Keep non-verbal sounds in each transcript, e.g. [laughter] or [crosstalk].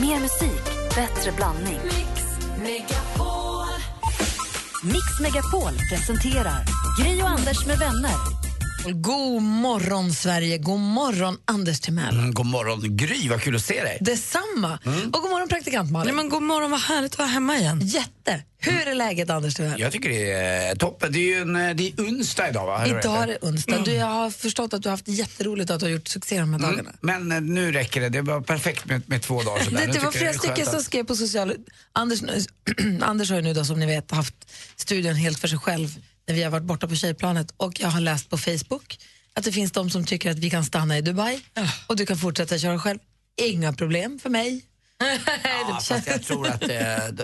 Mer musik, bättre blandning. Mix Megapol presenterar Gri och Anders med vänner. God morgon, Sverige. God morgon, Anders Timell. Mm, god morgon, Gry. Vad kul att se dig. Detsamma. Mm. Och god morgon, praktikant Malin. Nej, men god morgon, vad härligt att vara hemma igen. Jätte. Hur är läget, Anders Timell? Jag tycker det är toppen. Det är ju en, det är onsdag idag, va? Idag är det onsdag. Du, jag har förstått att du har haft jätteroligt att du har gjort succé de här dagarna. Mm. Men eh, nu räcker det. Det var perfekt med, med två dagar sådär. [laughs] Det, det var flera stycken som skrev på sociala... Anders, [clears throat] Anders har ju nu då, som ni vet haft studion helt för sig själv när vi har varit borta på tjejplanet och jag har läst på Facebook att det finns de som tycker att vi kan stanna i Dubai och du kan fortsätta köra själv. Inga problem för mig. Ja, [laughs] fast jag tror att, eh,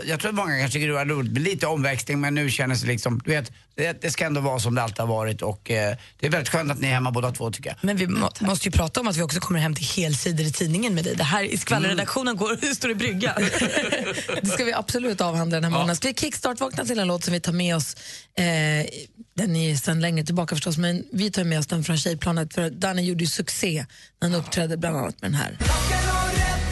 jag tror att många kanske tycker det var roligt med lite omväxling men nu känns det liksom, du vet, det, det ska ändå vara som det alltid har varit och eh, det är väldigt skönt att ni är hemma båda två tycker jag. Men vi må, måste ju prata om att vi också kommer hem till helsidor i tidningen med dig. Det här i skvallerredaktionen går, [laughs] står i brygga. Det ska vi absolut avhandla den här morgonen. Ska vi kickstart-vakna till en låt som vi tar med oss, eh, den är ju sedan längre tillbaka förstås, men vi tar med oss den från tjejplanet för Danny gjorde ju succé när han uppträdde bland annat med den här.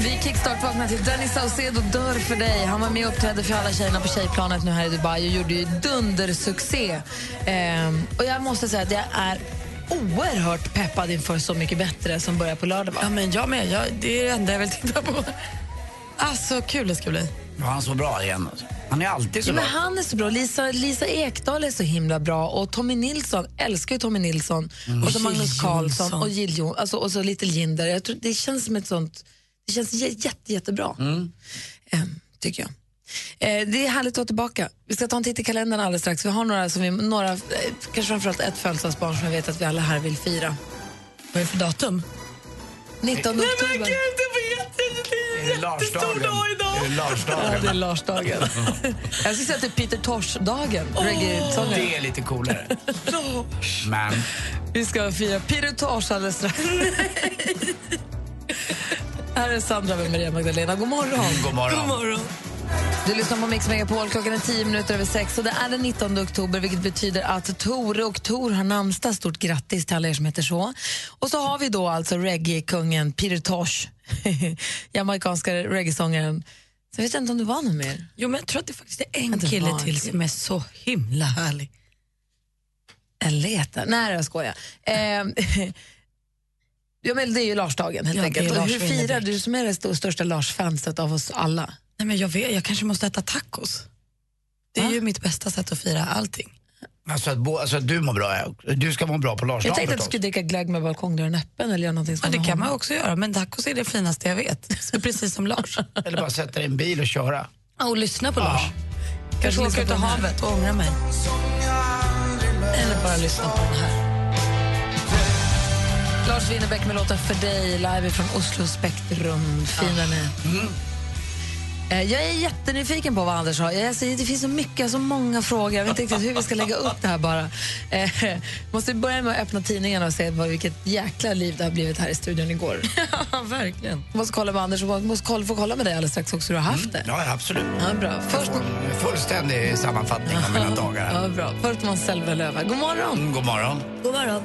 Vi kickstart-vaknar till Danny Saucedo dör för dig. Han var med och uppträdde för alla tjejerna på tjejplanet nu här i Dubai och gjorde ju dundersuccé. Ehm, och jag måste säga att jag är oerhört peppad inför Så mycket bättre som börjar på lördag. Va? ja, men jag med, jag, det är det enda jag vill titta på. Alltså, kul det ska bli. Ja, han är så bra igen. Han är alltid så Ja, bra. men han är så bra. Lisa, Lisa Ekdahl är så himla bra. Och Tommy Nilsson, älskar ju Tommy Nilsson. Och så Magnus Johnson. och Jill. Alltså, och så Little Jinder. Jag tror, det känns som ett sånt... Det känns jä- jätte, jättebra, Ehm, tycker jag. Eh, det är härligt att vara tillbaka. Vi ska ta en titt i kalendern alldeles strax. Vi har några, som vi, några eh, kanske framförallt ett födelsedagsbarn som jag vet att vi alla här vill fira. Vad är det för datum? 19 oktober. det vet Är det Larsdagen? Är det Ja, Larsdagen? det är Larsdagen. [laughs] jag skulle säga att det är Peter Tosh-dagen. reggae-sångaren. Det är lite coolare. [laughs] Men Vi ska fira Peter Tosh alldeles strax. [laughs] Här är Sandra med Maria Magdalena. God morgon. god morgon. God morgon. Du lyssnar på Mix Megapol. Klockan är tio minuter över sex. Och det är den 19 oktober, vilket betyder att Tore och Tor har namnsdag. Stort grattis till alla er som heter så. Och så har vi då alltså reggae-kungen Peter Tosh, [laughs] jamaicanska reggae-sångaren. Så jag vet inte om det var någon mer. Jo, men jag tror att det faktiskt är en kille till kille. som är så himla härlig. Jag letar. Nej, jag skojar. Eh, [laughs] ja, men det är ju Larsdagen helt Ja, enkelt. Och Lars hur firar du som är det st- största Lars-fanset av oss alla? Nej, men jag, vet, jag kanske måste äta tacos. Det är Va? ju mitt bästa sätt att fira allting. Alltså att, bo, alltså att du mår bra, ja. du ska må bra på Jag Larsdagen tänkte att du skulle dricka glögg med balkongdörren öppen eller göra någonting Ja, sånt. det kan man också göra, men tacos är det finaste jag vet. Så precis som Lars. [laughs] Eller bara sätta dig i en bil och köra. Ja, och lyssna på Lars. Kanske åka ut i havet och ångra mig. Eller bara lyssna på den här. Lars Winnerbäck med låten För dig, live från Oslo Spektrum. Fin den är. Eh, Jag är jättenyfiken på vad Anders har. Jag, alltså, det finns så mycket, så många frågor. Jag vet inte riktigt hur vi ska lägga upp det här bara. Eh, måste börja med att öppna tidningen och se vad, vilket jäkla liv det har blivit här i studion igår. [laughs] Ja, verkligen. måste kolla med Anders och måste kolla, få kolla med dig alldeles strax också hur du har haft det. Ja, absolut. Ja, bra. Först, En fullständig sammanfattning av mina dagar ja, bra. Först Måns Zelmerlöw. God morgon! Mm, god morgon. God morgon.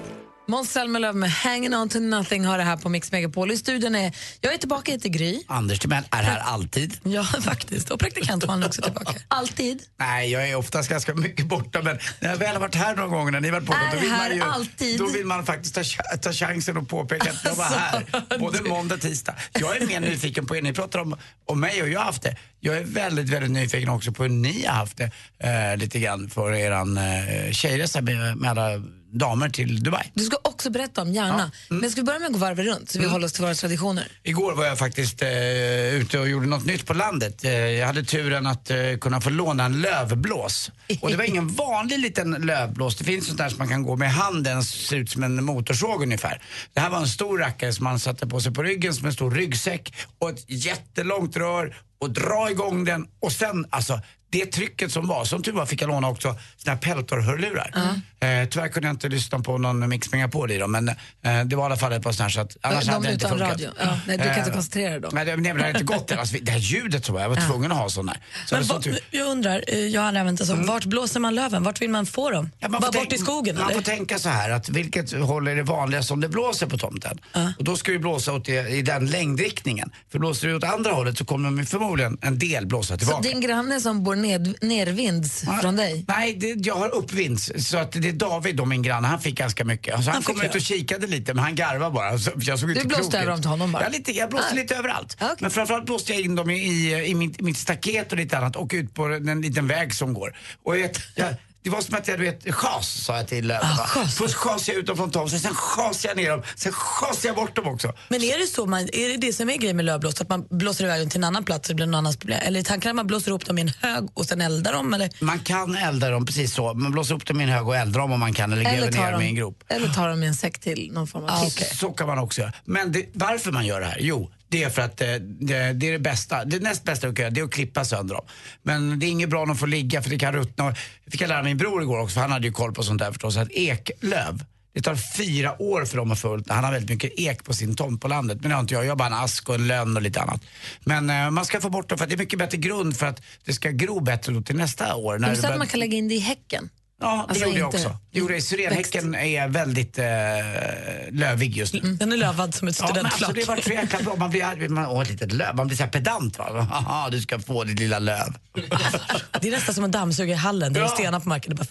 Måns Zelmerlöw med Hanging on to nothing har det här på Mix Megapol. I studion är, jag är tillbaka, heter Gry. Anders Timell är här alltid. Ja, faktiskt. Och praktikant var också tillbaka. [laughs] Alltid. Nej, jag är oftast ganska mycket borta men när jag väl har varit här några gånger när ni varit borta Är då vill, här man ju, alltid. då vill man faktiskt ta, ta chansen och påpeka att jag var här både måndag och tisdag. Jag är mer nyfiken på er, ni pratar om, om mig och jag har haft det. Jag är väldigt, väldigt nyfiken också på hur ni har haft det eh, lite grann för eran eh, tjejresa med, med alla damer till Dubai. Du ska också berätta om, gärna. Men ska vi börja med att gå varvet runt så vi håller oss till våra traditioner? Igår var jag faktiskt eh, ute och gjorde något nytt på landet. Eh, jag hade turen att eh, kunna få låna en lövblås. Och det var ingen [laughs] vanlig liten lövblås. Det finns sånt där som man kan gå med handen, ser ut som en motorsåg ungefär. Det här var en stor rackare som man satte på sig på ryggen som en stor ryggsäck och ett jättelångt rör och dra igång den och sen alltså det trycket som var. Som tur var fick jag låna också såna här Peltor-hörlurar. Eh, tyvärr kunde jag inte lyssna på någon Mix Megapol i dem men eh, det var i alla fall ett par här så att annars De hade det inte funkat. radio. Ja, nej, du kan inte Eh, koncentrera dig då. Nej, det, nej, men det hade inte gått. Alltså, det här ljudet så var jag var tvungen att ha här. Så Men det va, ut- jag undrar, eh, jag har aldrig använt det så. Vart blåser man löven? Vart vill man få dem? Mm. Ja, man Bara bort i skogen Man eller? får tänka så här att vilket håll är det vanligaste om det blåser på tomten? Och då ska det blåsa åt det, i den längdriktningen. För blåser det åt andra hållet så kommer de förmodligen en del blåsa Så tillbaka. din granne som bor ned, nervinds från dig? Nej, det, jag har uppvinds. Så att det David, då, min granne, han fick ganska mycket. Alltså, han Han kom ut och kikade lite, men han garvade bara. Så jag såg Du blåste över dem till honom bara? Ja, lite, jag blåste Ah. lite överallt. Okej. Men framförallt blåste jag in dem i, i, i mitt, mitt staket och lite annat och ut på en liten väg som går. Och jag, jag, det var som att jag, du vet, chas sa jag till löven. Ah, chas. Först chasade jag ut dem från tomten, sen chasade jag ner dem, sen chasade jag bort dem också. Men är det så man, är det det som är grejen med lövblås? Att man blåser iväg dem till en annan plats så det blir någon annans problem? Eller är tanken att man blåser ihop dem i en hög och sen eldar dem? Eller? Man kan elda dem precis så. Man blåser upp dem i en hög och eldar dem om man kan eller Eller gräver ner dem i en grop. eller tar dem i en säck till någon form av Ah, okej. Så kan man också göra. Men det, varför man gör det här? Jo, det är för att eh, det, det är det bästa. Det näst bästa du kan göra det är att klippa sönder dem. Men det är inget bra om de får ligga för det kan ruttna. Jag fick jag lära min bror igår också för han hade ju koll på sånt där förstås. Att eklöv, det tar fyra år för dem att få ut. Han har väldigt mycket ek på sin tomt på landet. Men det har inte jag. Jag har bara en ask och en lönn och lite annat. Men eh, man ska få bort dem för att det är mycket bättre grund för att det ska gro bättre då till nästa år. När Du sa att man kan lägga in det i häcken. Ja, det Alltså gjorde jag också. Det gjorde jag. Syrenhäcken är väldigt eh, lövig just nu. Den är lövad som ett Ja, alltså, studentflak. det var så jäkla bra. Man blir, man, åh, ett litet löv. Man blir så här pedant va. Haha, du ska få ditt lilla löv. det är nästan som att dammsuga i hallen. Det är Ja. stenar på marken. Det bara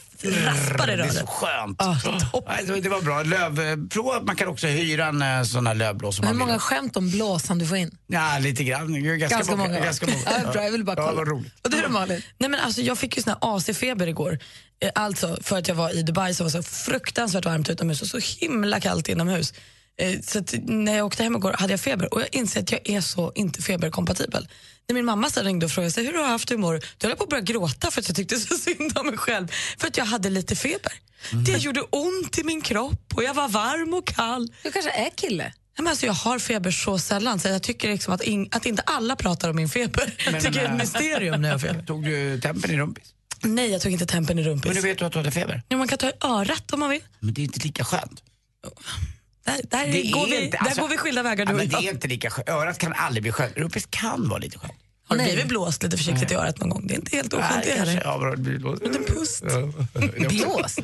raspar i Det är röret. så skönt. Ja, topp. Nej, det- det var bra. Löv, prova, man kan också hyra en eh, sån här lövblås Hur många skämt om blåsan du får in? Ja, lite grann. Ganska, Ganska många. va? Ganska många. Ja, bra, jag vill bara Ja, kolla. vad roligt. Och du då Malin? Nej, men alltså, jag fick ju sån här AC-feber igår. Eh, Alltså för att jag var i Dubai som var så fruktansvärt varmt utomhus och så himla kallt inomhus. Eh, Så när jag åkte hem igår hade jag feber och jag inser att jag är så inte feberkompatibel. När min mamma sen ringde och frågade sig, hur har du haft humor, då höll jag på att börja gråta för att jag tyckte så [laughs] synd om mig själv. För att jag hade lite feber. Det gjorde ont i min kropp och jag var varm och kall. Du kanske är kille? Men alltså, jag har feber så sällan så jag tycker liksom att, in, att inte alla pratar om min feber. [laughs] Jag tycker det är ett mysterium när jag har feber. Tog du tempen i rumpis? Nej, jag tog inte tempen i rumpis. Men nu vet du att du hade feber. Ja, man kan ta i örat om man vill. Men det är inte lika skönt. Där, där, Det går, vi, inte- där alltså- går vi skilda vägar Ja, du men det är inte lika skönt. Örat kan aldrig bli skönt. Rumpis kan vara lite skönt. Har du blivit blåst lite försiktigt i örat någon gång? Det är inte helt oskönt det heller. Ja, bra, det blir blåst. En pust. [laughs] Blåst?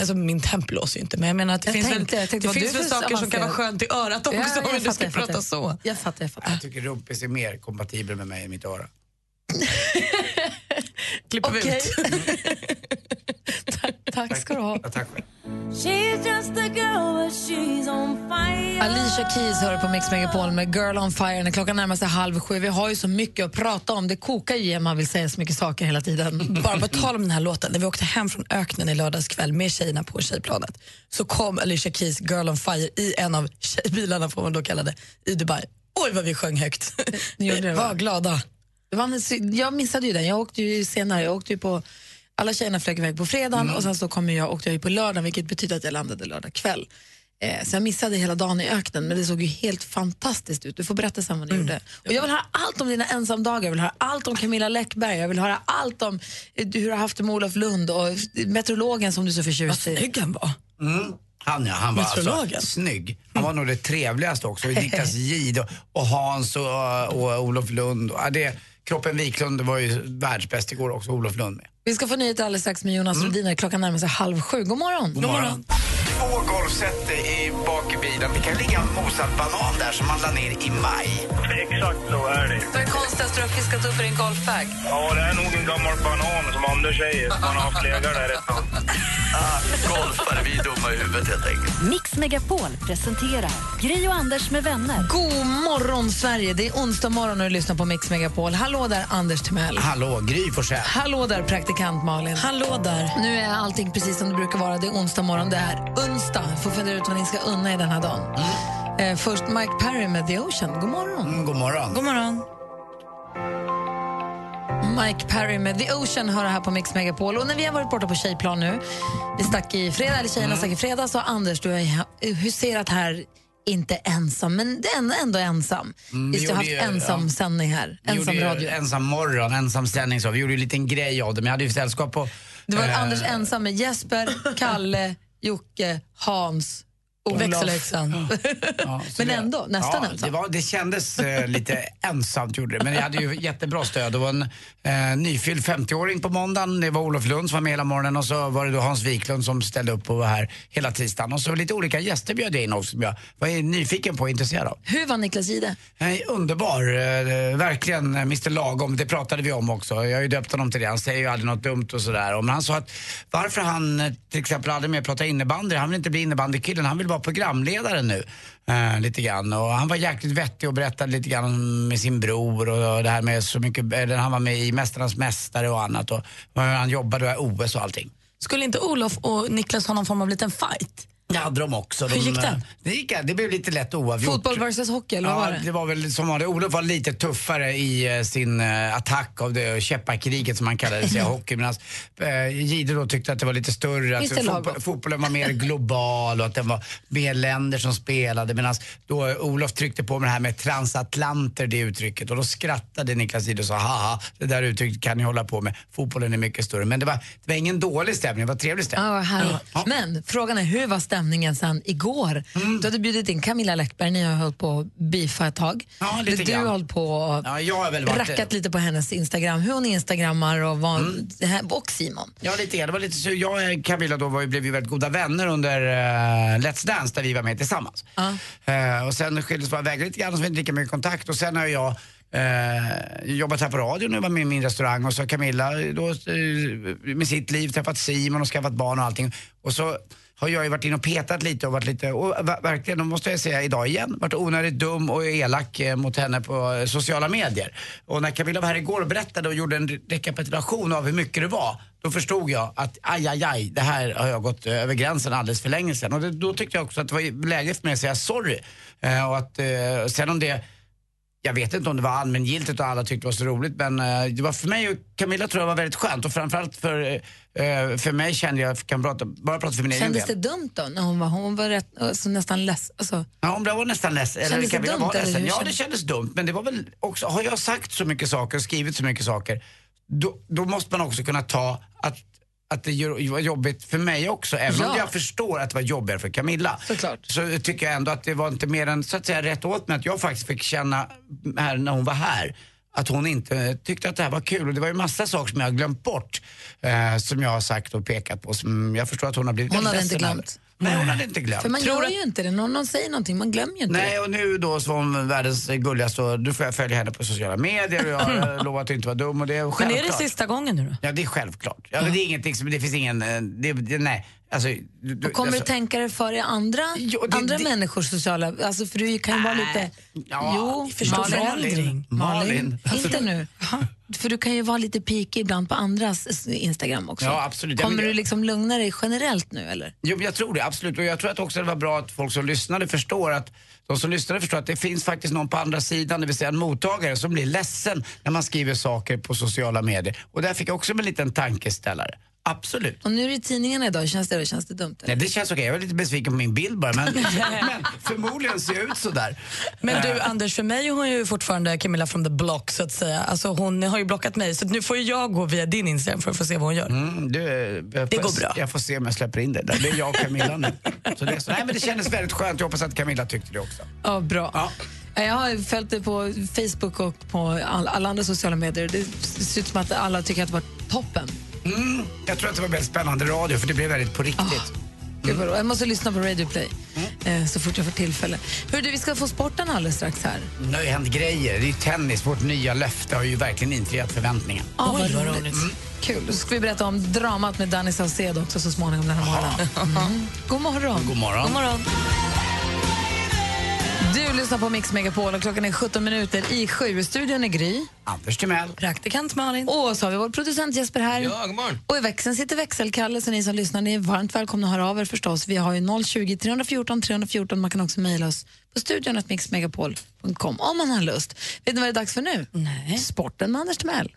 Alltså, min temp blåser ju inte, men jag menar att det Jag finns tänkte- väl, tänkte det finns du väl saker som kan vara skönt i örat också Ja, om jag du ska jag prata så. Jag fattar, jag fattar. Jag tycker rumpis är mer kompatibel med mig än mitt öra. [laughs] Klipper vi Okej. ut. [laughs] tack, tack ska du ha. Ja, tack själv. Alicia Keys hör på Mix Megapol med Girl on Fire när klockan närmar sig halv sju. Vi har ju så mycket att prata om. Det kokar ju man vill säga så mycket saker hela tiden. [laughs] Bara på tal om den här låten, när vi åkte hem från öknen i lördags kväll med tjejerna på tjejplanet så kom Alicia Keys Girl on Fire i en av tjejbilarna, får man då kalla det, i Dubai. Oj vad vi sjöng högt. Ni gjorde vi det, va? var glada. Det var en, jag missade ju den. Jag åkte ju senare. Jag åkte ju på, alla tjejerna flög iväg på fredagen och sen så kom jag, åkte jag ju på lördagen vilket betyder att jag landade lördag kväll. Eh, så jag missade hela dagen i öknen men det såg ju helt fantastiskt ut. Du får berätta sen vad ni gjorde. Och jag vill höra allt om dina ensamdagar, jag vill höra allt om Camilla Läckberg, jag vill höra allt om eh, hur du har haft det med Olof Lund och meteorologen som du så Vad förtjust i. snygg han var. Mm. Han, ja, han var alltså snygg. Han var nog det trevligaste också. Och Niklas [laughs] Jihd och, och Hans och, och Olof Lund. Och, det, Kroppen Wiklund var ju världsbäst igår också, Olof Lund med. Vi ska få nyheter alldeles strax med Jonas Rhodiner. Klockan närmar sig halv sju. God morgon. God morgon. Två golfset i bak i bilen. Det kan ligga en mosad banan där som man la ner i maj. Exakt så är det. Vad är det konstigaste du har fiskat upp i din golfbag? Ja, det är nog en gammal banan som Anders säger. som Man har haft legat där ett tag. [laughs] Golfare, vi är dumma i huvudet helt enkelt. Mix Megapol presenterar Gri och Anders med vänner. God morgon, Sverige! Det är onsdag morgon och du lyssnar på Mix Megapol. Hallå där, Anders Timell. Hallå, Gry Forssell. Hallå där, praktikant Malin. Hallå där. Nu är allting precis som det brukar vara. Det är onsdag morgon. Det är onsdag. Får fundera ut vad ni ska unna i den här dagen. Eh, först Mike Perry med The Ocean. God morgon. Mm, god morgon. God morgon. Mike Perry med The Ocean hör här på Mix Megapol. Och när vi har varit borta på tjejplan nu, vi stack i fredag, eller tjejerna stack i fredag, så Anders, du har huserat här inte ensam, men det är ändå, ensam. Mm, vi vi har haft ensam ja. sändning här, ensam gjorde radio. Ensam morgon, ensam sändning så. Vi gjorde ju en liten grej av det, men jag hade ju sällskap på... Det var eh, Anders ensam med Jesper, [laughs] Kalle, Jocke, Hans, Olof. Växelhäxan. Ja, [laughs] Men ändå, nästan ja, ensam. Det, var, det kändes eh, lite ensamt gjorde det, men jag hade ju jättebra stöd. Det var en eh, nyfylld 50-åring på måndagen, det var Olof Lund som var med hela morgonen och så var det då Hans Wiklund som ställde upp och var här hela tisdagen. Och så lite olika gäster bjöd jag in också som jag var nyfiken på och intresserad av. Hur var Niklas Jihde? Eh, underbar, eh, verkligen eh, Mr Lagom, det pratade vi om också. Jag har ju döpt honom till det, han säger ju aldrig något dumt och sådär. Och Men han sa att varför han eh, till exempel aldrig mer pratar innebandy, han vill inte bli innebandykillen, han vill vara programledare nu. Eh, lite grann. Och han var jäkligt vettig och berättade lite grann med sin bror och, det här med så mycket, eller han var med i Mästarnas Mästare och annat och, och hur han jobbade och OS och allting. Skulle inte Olof och Niklas ha någon form av liten fight? Det hade de också. Hur de, gick det? eh, Det, gick, det blev lite lätt oavgjort. Fotboll versus hockey, eller vad Ja, var det? det var väl som vanligt. Olof var lite tuffare i eh, sin eh, attack av det käpparkriget som han kallade i [laughs] hockey. Medan uh, Gide då tyckte att det var lite större, att Lagom. fotbollen var mer [laughs] global och att det var mer länder som spelade. Medan då Olof tryckte på med det här med transatlanter, det uttrycket. Och då skrattade Niklas Gide och sa haha, det där uttrycket kan ni hålla på med. Fotbollen är mycket större. Men det var, det var ingen dålig stämning, det var trevlig stämning. Härligt. Ja. Men frågan är, hur var stämningen sen igår? Du hade bjudit in Camilla Läckberg, ni har hållit på att beefa ett tag. Ja, lite du har hållit på och Ja, jag har väl varit- rackat lite på hennes Instagram, hur hon instagrammar och, vad, Mm. och Simon. Ja, lite grann. Det var lite så. Jag och Camilla då var, blev ju väldigt goda vänner under uh, Let's Dance där vi var med tillsammans. Eh, och sen skildes våra vägar lite grann så var det inte lika mycket kontakt. Och sen har jag eh, jobbat här på radion och var med i min restaurang och så Camilla då, eh, med sitt liv träffat Simon och skaffat barn och allting. Och så har jag ju varit inne och petat lite och varit lite, och verkligen, då måste jag säga idag igen, varit onödigt dum och elak eh, mot henne på eh, sociala medier. Och när Camilla var här igår och berättade och gjorde en rekapitulation av hur mycket det var, då förstod jag att aj, aj, aj, det här har jag gått eh, över gränsen alldeles för länge sedan. Och det, då tyckte jag också att det var läge för mig att säga sorry. Eh, och att, eh, sen om det jag vet inte om det var allmängiltigt och alla tyckte det var så roligt men eh, det var för mig och Camilla tror jag var väldigt skönt och framförallt för, eh, för mig kände jag, kan prata, bara prata för min egen Kändes det del. dumt då? När hon var, hon var rätt, alltså, nästan less. Alltså, Ja, hon var nästan ledsen. Eller Kändes det Camilla dumt, var eller ledsen. hur Ja, det kändes dumt men det var väl också, har jag sagt så mycket saker och skrivit så mycket saker då, då måste man också kunna ta att att det var jobbigt för mig också, även om Ja. jag förstår att det var jobbigare för Camilla. Såklart. Så tycker jag ändå att det var inte mer än så att säga rätt åt mig att jag faktiskt fick känna här när hon var här att hon inte tyckte att det här var kul. Och det var ju massa saker som jag har glömt bort eh, som jag har sagt och pekat på som jag förstår att hon har blivit Hon hade inte glömt. Nej, hon hade inte glömt. för man gör ju inte det. När någon säger någonting, man glömmer ju inte Nej, det. och nu då som världens gulligaste, då får jag följa henne på sociala medier och jag [laughs] har lovat att inte vara dum och det är Men självklart. är det sista gången nu då? Ja, det är självklart. Ja, men det är ingenting som, det finns ingen, eh, det, det, nej. Alltså, du, Och kommer alltså, du tänka dig för i andra, Jo, det- andra det- människors sociala... Alltså för du kan ju vara lite... Ja, jo, förstå Malin. förändring. Malin. Inte nu. För du kan ju vara lite pikig ibland på andras Instagram också. Ja, absolut. Ja, Kommer men- du liksom lugna dig generellt nu eller? Jo, jag tror det, absolut. Och jag tror att också det var bra att folk som lyssnade förstår att de som lyssnade förstår att det finns faktiskt någon på andra sidan, det vill säga en mottagare, som blir ledsen när man skriver saker på sociala medier. Och där fick jag också en liten tankeställare. Absolut. Och nu är det i tidningarna idag, känns det, känns det dumt? Eller? Nej, det känns okej. Jag var lite besviken på min bild bara, men, [laughs] men förmodligen ser jag ut sådär. Men du Eh, Anders, för mig är hon ju fortfarande Camilla from the block så att säga. Alltså hon har ju blockat mig så nu får ju jag gå via din Instagram för att få se vad hon gör. Mm, du, jag Det går bra. Jag får se om jag släpper in det. där. Det är jag och Camilla nu. Så det, är så, nej, men det kändes väldigt skönt. Jag hoppas att Camilla tyckte det också. Ja, bra. Ja. Jag har följt det på Facebook och på all, alla andra sociala medier. Det ser ut som att alla tycker att det var toppen. Mm, jag tror att det var väldigt spännande radio för det blev väldigt på riktigt. Gud vad bra. Jag måste lyssna på Radio Play Mm. eh, så fort jag får tillfälle. Hur du, vi ska få sporten alldeles strax här. Det har ju hänt grejer. Det är ju tennis. Vårt nya löfte har ju verkligen infriat förväntningarna. Ah, Oj, vad roligt. roligt. Kul. Då ska vi berätta om dramat med Danny Saucedo också så småningom den här morgonen. Mm. God morgon. God morgon. God morgon. Du lyssnar på Mix Megapol och klockan är 17 minuter i sju. Studion är Gry. Anders Timell. Praktikant Malin. Och så har vi vår producent Jesper här. Ja, god morgon. Och i växeln sitter växelkalle, så ni som lyssnar ni är varmt välkomna att höra av er förstås. Vi har ju 020 314 314. Man kan också mejla oss på studion att mixmegapol.com om man har lust. Vet ni vad det är dags för nu? Nej. Sporten med Anders Timell.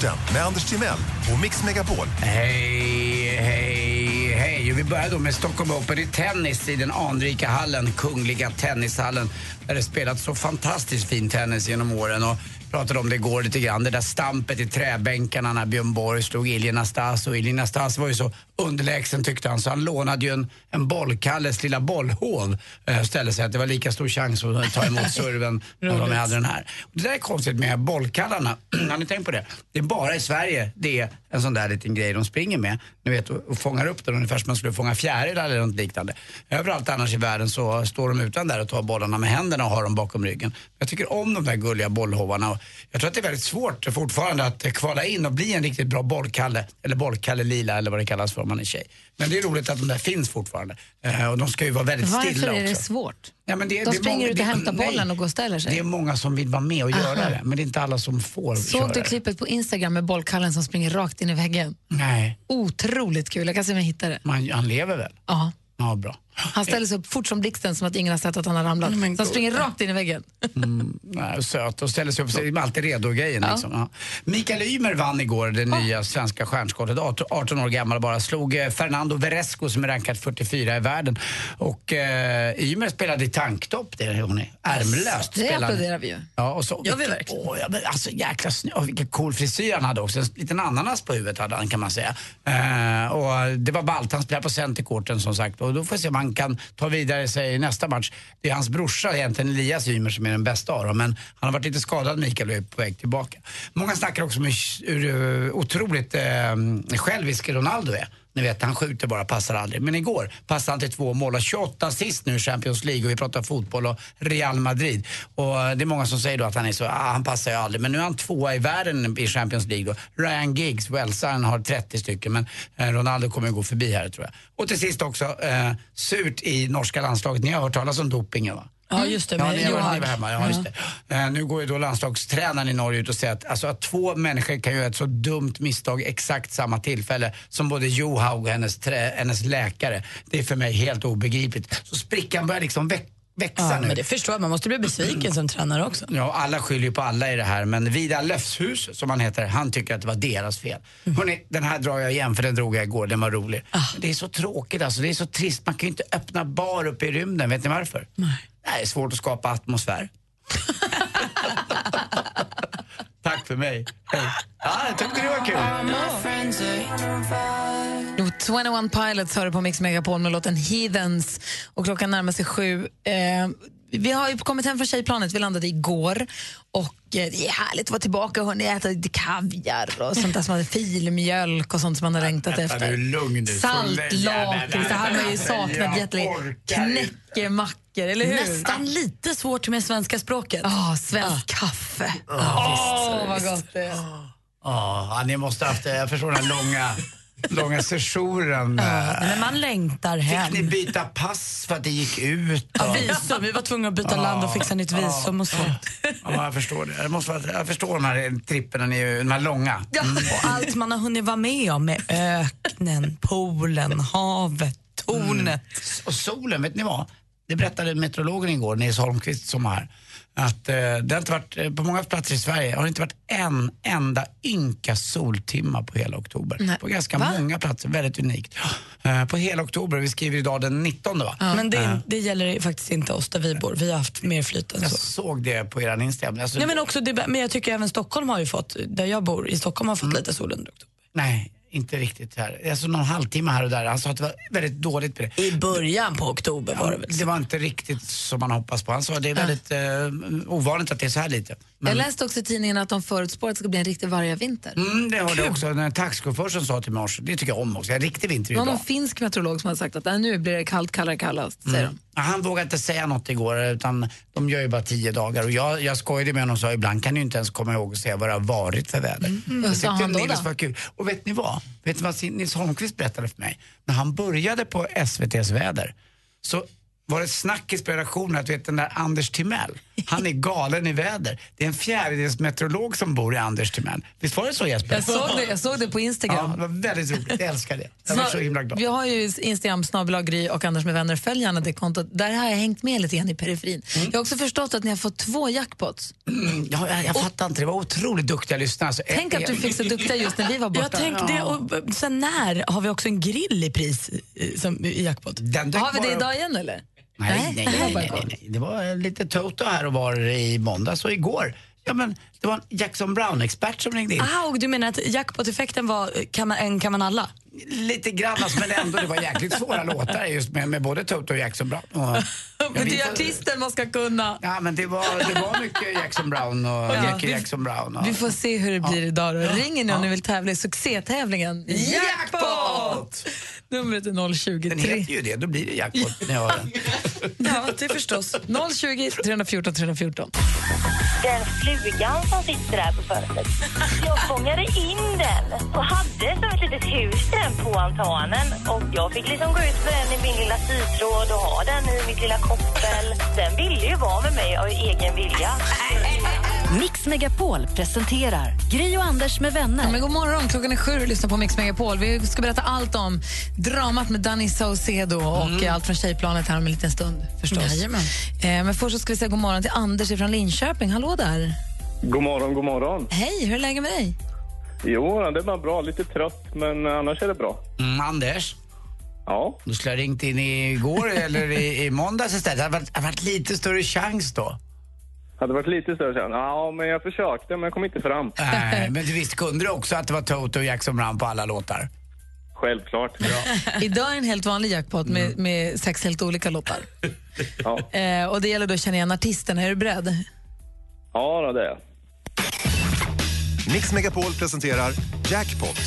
Sporten med Anders Timell och Mix Megapol. Hej, hej, hej. Vi börjar då med Stockholm Open i tennis i den anrika hallen, Kungliga Tennishallen. Där det spelats så fantastiskt fin tennis genom åren. Och pratade om det igår lite grann, det där stampet i träbänkarna när Björn Borg slog Ilie Nastas. Och Ilie Nastas var ju så underlägsen tyckte han så han lånade ju en, en bollkalles lilla bollhov eh, och ställde sig att det var lika stor chans att ta emot [laughs] serven om de hade den här. Det där är konstigt med bollkallarna. [clears throat] Har ni tänkt på det? Det är bara i Sverige det är en sån där liten grej de springer med. Ni vet, och, och fångar upp den ungefär som man skulle fånga fjärilar eller något liknande. Överallt annars i världen så står de utan där och tar bollarna med händerna och har dem bakom ryggen. Jag tycker om de där gulliga bollhovarna. Jag tror att det är väldigt svårt fortfarande att kvala in och bli en riktigt bra bollkalle. Eller bollkalle lila eller vad det kallas för om man är tjej. Men det är roligt att de där finns fortfarande. Eh, och de ska ju vara väldigt Varför stilla är det också. svårt? Ja, men det, De det springer många- ut och hämtar nej. bollen och går och ställer sig. Det är många som vill vara med och göra Aha. det, men det är inte alla som får Såg köra du klippet på Instagram med bollkallen som springer rakt in i väggen? Nej, Otroligt kul. Jag kan se om jag hittar det. man, han lever väl? Ja. Ja, bra. Han ställer sig upp fort som blixten som att ingen har sett att han har ramlat. Så han springer rakt in i väggen. Nej, och söt och ställer sig upp, så är alltid redo-grejen. Liksom. Ja. Mikael Ymer vann igår det nya svenska stjärnskottet, 18 18 år gammal bara. Slog eh, Fernando Veresco som är rankad 44 i världen. Och eh, Ymer spelade i tanktopp, det är hon är ärmlöst. Det spelade. applåderar vi ju. Ja, och så, Gör vi verkligen. Åh, ja, men alltså jäkla snö. Och vilken cool frisyr han hade också. En liten ananas på huvudet hade han kan man säga. Eh, och det var ballt. Han spelar på centerkorten som sagt. Och då får vi se om han kan ta vidare sig i nästa match. Det är hans brorsa egentligen, Elias Ymer, som är den bästa av dem. Men han har varit lite skadad, Mikael, och är på väg tillbaka. Många snackar också om hur, eh, otroligt eh, självisk Ronaldo är. Ni vet, han skjuter bara, passar aldrig. Men igår passade han till två mål och 28 assist nu i Champions League och vi pratar fotboll och Real Madrid. Och eh, det är många som säger då att han är så, ah, han passar ju aldrig. Men nu är han tvåa i världen i Champions League då. Ryan Giggs, Welsaren, har 30 stycken men eh, Ronaldo kommer att gå förbi här tror jag. Och till sist också, eh, surt i norska landslaget. Ni har hört talas om dopingen va? Ja, just det. Ja, var, Johan. var hemma. Ja, just det. Eh, nu går ju då landslagstränaren i Norge ut och säger att, alltså, att två människor kan göra ett så dumt misstag exakt samma tillfälle som både Johaug och hennes, trä, hennes läkare. Det är för mig helt obegripligt. Så sprickan börjar liksom väx, växa Ja, nu. men det förstår jag. Man måste bli besviken som tränare också. Ja, alla skyller ju på alla i det här, men Vidar Löfshus, som han heter, han tycker att det var deras fel. Hörrni, den här drar jag igen, för den drog jag igår, den var rolig. Men Det är så tråkigt alltså, det är så trist. Man kan ju inte öppna bar uppe i rymden, vet ni varför? Nej. Det är svårt att skapa atmosfär. [laughs] Tack för mig. Hej. Ja, jag tyckte det var kul. Jo, 21 Pilots hör på Mix Megapol med låten Heathens och klockan närmar sig sju. Eh, vi har ju kommit hem från tjejplanet, vi landade igår och eh, det är härligt att vara tillbaka och äta lite kaviar och sånt där som hade filmjölk och sånt som man har längtat efter. lugn nu. Saltlakrits, det hade man ju saknat jättelänge. Knäckemackor, eller hur? Nästan lite svårt med svenska språket. Ja, svensk kaffe. Åh, vad gott det är. Ja, ni måste ha haft, jag förstår den långa, långa sessionen. Nej, men man längtar hem. Fick ni byta pass för att det gick ut? Ja, och- visum. Vi var tvungna att byta land och fixa nytt visum och sånt. Ja, jag förstår det. Jag, måste, jag förstår de här tripperna, de här långa. Ja, och allt man har hunnit vara med om med öknen, poolen, havet, tornet. Och solen, vet ni vad? Det berättade meteorologen igår, Nils Holmqvist som var här. Att eh, det har inte varit, eh, på många platser i Sverige har det inte varit en enda ynka soltimma på hela oktober. Nej. På ganska Va? många platser, väldigt unikt. Eh, på hela oktober, vi skriver idag den 19 va? Men det, det gäller faktiskt inte oss där vi bor. Vi har haft mer flyt än Jag så. såg det på eran Instagram. Alltså, Nej, men, också det, men jag tycker även Stockholm har ju fått, där jag bor, i Stockholm har fått lite sol under oktober. Nej, inte riktigt här. Alltså någon halvtimme här och där. Han sa att det var väldigt dåligt på det. I början på oktober var det väl Det var inte riktigt som man hoppas på. Han sa att det är väldigt eh, ovanligt att det är så här lite. Men, Jag läste också i tidningen att de förutspår att det ska bli en riktig vargavinter. mm, det hörde jag också en taxichaufför som sa till mig. Det tycker jag om också. En riktig vinter är ju bra. någon finsk meteorolog som har sagt att "Nej, nu blir det kallt, kallare, kallast. Säger de. Han vågade inte säga något igår utan de gör ju bara tio dagar. Och jag, jag skojade med honom och sa ibland kan du inte ens komma ihåg och säga vad det har varit för väder. Vad Jag sa han då, Nils då? var kul. Och vet ni vad? Vet ni vad Nils Holmqvist berättade för mig? När han började på SVTs väder så var det snackis på redaktionen att vet den där Anders Timell, Han är galen i väder. Det är en fjärdedels meteorolog som bor i Anders Timell. Visst var det så Jesper? Jag såg det, jag såg det på Ja, Instagram. det var väldigt roligt. Jag älskar det. Jag var så himla glad. Vi har ju Instagram, Gry och Anders med vänner. Följ gärna det kontot. Där har jag hängt med lite grann i periferin. Jag har också förstått att ni har fått två jackpots. Mm, ja, jag, jag fattar inte, det var otroligt duktiga lyssnare. Alltså, Tänk eh, att du fick så duktiga just när vi var borta. Jag tänkte det, och sen när har vi också en grill i pris eh, som, i jackpot? Har vi det idag igen eller? Nej, nej, Nej, nej, det var nej. Det var lite Toto här och var i måndags och igår. Ja, men det var en Jackson Brown-expert som ringde in. Ah, och du menar att jackpot-effekten var eh, kan man, en kan man alla? Lite grann, alltså, men ändå. Det var jäkligt svåra låtar just med, med både Toto och Jackson Brown. Och, [laughs] ja, Men vi det är artisten man ska kunna. Ja, men det var, det var mycket Jackson Brown och Jackie Jackson Brown. Och, Vi får se hur det blir idag. Då. Ringer ni om ni vill tävla i succétävlingen Jackpot! Numret är 020 Den heter ju det, då blir det jackpot när jag hör den. [laughs] Ja, det förstås. 020 314 314. den flugan som sitter där på fönstret. Jag fångade in den och hade som ett litet hus den på altanen. Och jag fick liksom gå ut med den i min lilla sytråd och ha den i mitt lilla koppel. Den ville ju vara med mig av egen vilja. Mix Megapol presenterar Gry och Anders med vänner. Men god morgon, klockan är sju och lyssnar på Mix Megapol. Vi ska berätta allt om dramat med Danny Saucedo och allt från tjejplanet här om en liten stund förstås. Jajamän. Eh, men först så ska vi säga god morgon till Anders från Linköping. Hallå där. God morgon, god morgon. Hej, hur är läget med dig? Jo, det var bra. Lite trött, men annars är det bra. Mm, Anders, Ja, du skulle ha ringt in igår eller i, i måndags istället. Det hade varit, hade varit lite större chans då. Hade varit lite större sen. Ja, men jag försökte, men jag kom inte fram. Nej, men du visst kunde du också att det var Toto och Jackson Brown på alla låtar? Självklart. [laughs] Idag är en helt vanlig jackpot med, med sex helt olika låtar. [laughs] Ja, Eh, och det gäller då att känna igen artisten. Är du beredd? ja då, det är jag. Mix Megapol presenterar Jackpot.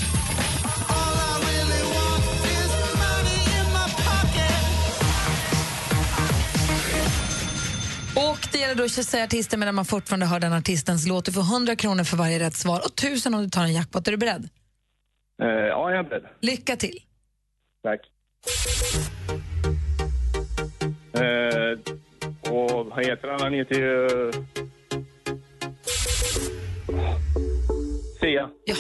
Och det gäller då att säga artisten medan man fortfarande hör den artistens låt. Du får 100 kronor för varje rätt svar och 1000 om du tar en jackpot. Är du beredd? Eh, ja, jag är beredd. Lycka till. Tack. Eh, och vad heter han? Han heter ju... Sia. Ja.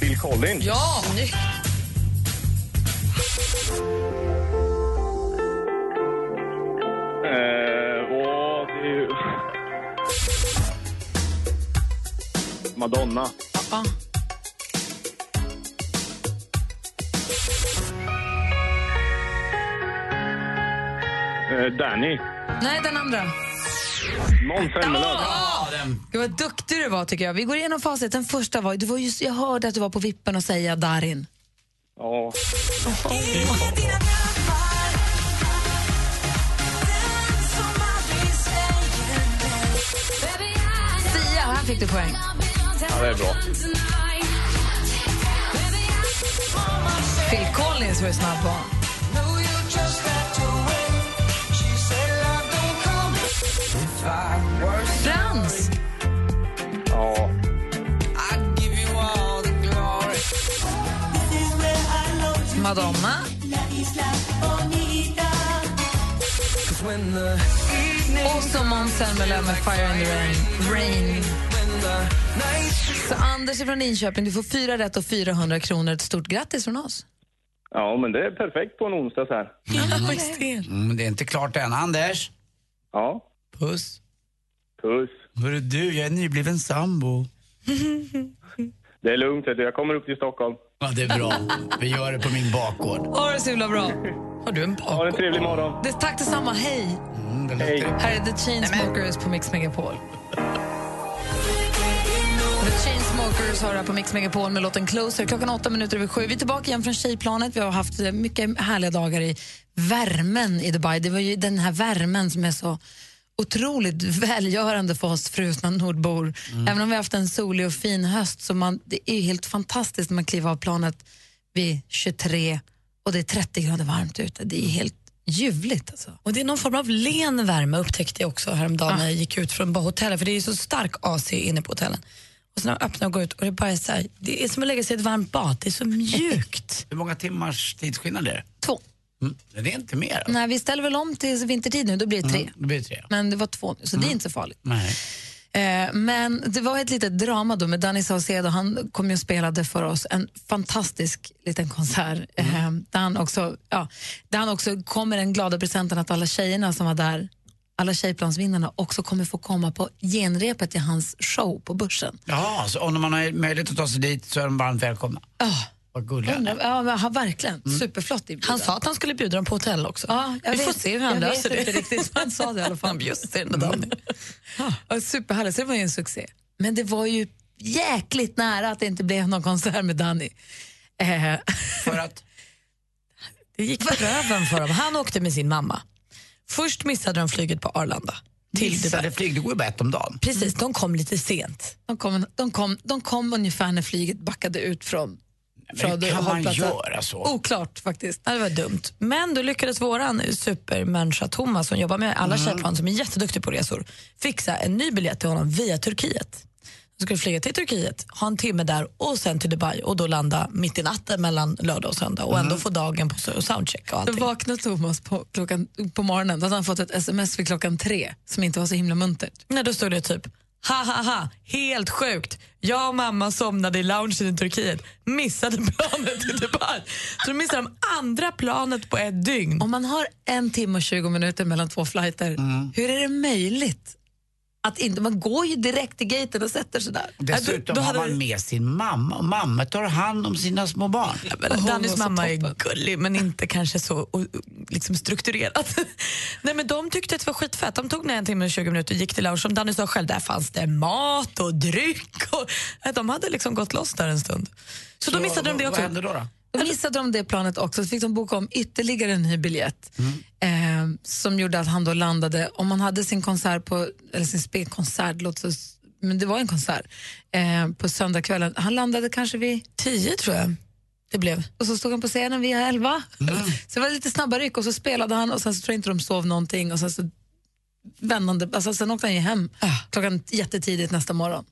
Phil Collins. Ja! Snyggt. Eh, och det är ju... Madonna. Ja. Eh, Danny. Nej, den andra. Måns Zelmerlöw. Ja. Gud vad duktig du var tycker jag. Vi går igenom facit. Den första var, du var just, jag hörde att du var på vippen att säga Darin. Ja. Sia, här fick du poäng. ja, det är bra. Phil Collins var du snabb på. Frans. Ja. Madonna. Och så Måns Zelmerlöw med Fire in the Rain. Rain. Så Anders från Linköping, du får fyra rätt och 400 kronor. Ett stort grattis från oss. ja, men det är perfekt på en onsdag så här. Det. Mm, det är inte klart än. Anders? Ja. Puss. Puss. Hörru du, jag är nybliven sambo. [laughs] Det är lugnt, jag kommer upp till Stockholm. Ja, det är bra. Vi gör det på min bakgård. Ha det så himla bra. Har du en Ha bak? en trevlig morgon. Det, tack detsamma, hej. Mm, Hej. Här är The Chainsmokers på Mix Megapol. The Chainsmokers har här på Mix Megapol med låten Closer. Klockan åtta minuter över sju. Vi är tillbaka igen från tjejplanet. Vi har haft eh, mycket härliga dagar i värmen i Dubai. Det var ju den här värmen som är så otroligt välgörande för oss frusna nordbor. Även om vi har haft en solig och fin höst så man, det är helt fantastiskt när man kliver av planet vid 23 och det är 30 grader varmt ute. Det är helt ljuvligt alltså. Och det är någon form av len värme upptäckte jag också häromdagen när jag gick ut från bara hotellet, för det är så stark AC inne på hotellen. Och sen när man öppnar och går ut och det bara är så här, det är som att lägga sig i ett varmt bad. Det är så mjukt. [laughs] Hur många timmars tidsskillnad är det? Två. Mm. Det är inte mer. alltså. Nej, vi ställer väl om till vintertid nu, då blir det tre. Mm, det blir tre. Men det var två nu, så det är inte så farligt. Nej. Eh, men det var ett litet drama då med Danny Saucedo. Han kom och spelade för oss en fantastisk liten konsert. Eh, där, han också, ja, där han också kom med den glada presenten att alla tjejerna som var där, alla tjejplansvinnarna, också kommer få komma på genrepet i hans show på Börsen. Jaha, så om man har möjlighet att ta sig dit så är de varmt välkomna. Oh, Vad gulliga ni är. ja, men han, verkligen. Superflott inbjudan. Han sa att han skulle bjuda dem på hotell också. Ja, Vi får vet- se hur han löser det. riktigt, [laughs] han sa det i alla fall. Han den där dagen. Ja, superhärligt, så det var ju en succé. Men det var ju jäkligt nära att det inte blev någon konsert med Danny. Eh, För att... [laughs] Det gick på röven för dem. Han åkte med sin mamma. Först missade de flyget på Arlanda. Till Missade Dubai. flyg, det går ju bara ett om dagen. Precis, de kom lite sent. de, kom, de, kom, de kom ungefär när flyget backade ut från Men kan man göra så? Oklart faktiskt. Ja, det var dumt. Men då lyckades våran supermänniska Thomas som jobbar med alla tjejplan som är jätteduktig på resor fixa en ny biljett till honom via Turkiet. De skulle flyga till Turkiet, ha en timme där och sen till Dubai och då landa mitt i natten mellan lördag och söndag och ändå få dagen på soundcheck och Då allting. vaknade Thomas på, klockan, på morgonen. Då hade han fått ett sms vid klockan tre som inte var så himla muntert. Nej, då stod det typ Ha ha ha, helt sjukt. Jag och mamma somnade i loungen i Turkiet, missade planet till Dubai. Så då missade de andra planet på ett dygn. Om man har en timme och 20 minuter mellan två flighter, Mm. hur är det möjligt? Att inte, man går ju direkt till gaten och sätter sig där. Dessutom då- då har man med sin mamma och mamma tar hand om sina små barn. Men Hon var Dannys så mamma är gullig men inte kanske så och, liksom strukturerad. [laughs] Nej, men de tyckte att det var skitfett. De tog ner en timme och 20 minuter och gick till lounge. Som Danny sa själv, där fanns det mat och dryck. Och, de hade liksom gått loss där en stund. Så, då missade de vad, det Vad också. hände då? då? Då missade de det planet också, så fick de boka om ytterligare en ny biljett. Eh, som gjorde att han då landade, om man hade sin konsert på, eller sin spelkonsert, men det var en konsert, eh, på söndagskvällen. Han landade kanske vid Tio tror jag det blev. och så stod han på scenen vid elva. Så det var lite snabba ryck och så spelade han och sen så tror jag inte de sov någonting och sen så vändande, alltså sen åkte han ju hem klockan jättetidigt nästa morgon.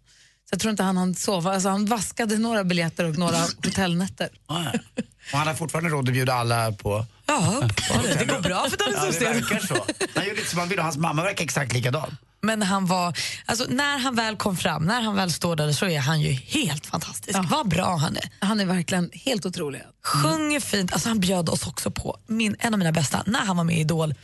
Så jag tror inte han hann sova, alltså han vaskade några biljetter och några [laughs] hotellnätter. Ah, ja. Och han har fortfarande råd att bjuda alla på... Ja, [laughs] det går bra för Danny Ja, det Saucedo. verkar så. Han gör lite som han vill och hans mamma verkar exakt likadan. Men han var, alltså, när han väl kom fram, när han väl står där så är han ju helt fantastisk. Vad bra han är. Han är verkligen helt otrolig. Sjunger fint. Alltså, han bjöd oss också på min, en av mina bästa, när han var med i Idol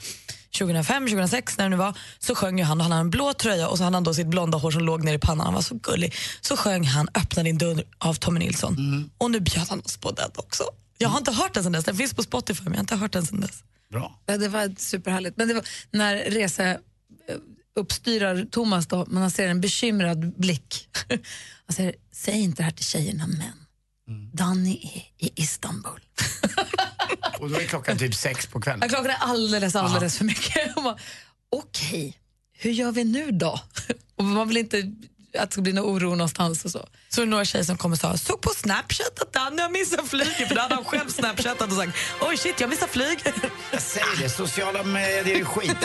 2005, 2006 när det nu var, så sjöng ju han och han hade en blå tröja och så hade han då sitt blonda hår som låg ner i pannan. Han var så gullig. Så sjöng han Öppna din dörr av Tommy Nilsson. Och nu bjöd han oss på den också. Jag har inte hört den sen dess. Den finns på Spotify men jag har inte hört den sen dess. Bra. Ja, det var superhärligt. Men det var när rese eh, uppstyrar Thomas då, men han ser en bekymrad blick. [laughs] Han säger, säg inte det här till tjejerna men Danny är i Istanbul. [laughs] Och då är klockan typ sex på kvällen. Ja, Klockan är alldeles, alldeles för mycket. [laughs] Okej, hur gör vi nu då? [laughs] Och man vill inte att det ska bli någon oro någonstans och så. Så är det några tjejer som kommer och sa, såg på Snapchat att Danny har missat flyget. För då hade han själv snapchattat och sagt, oj shit jag missade flyg. Jag säger det, sociala medier är skit.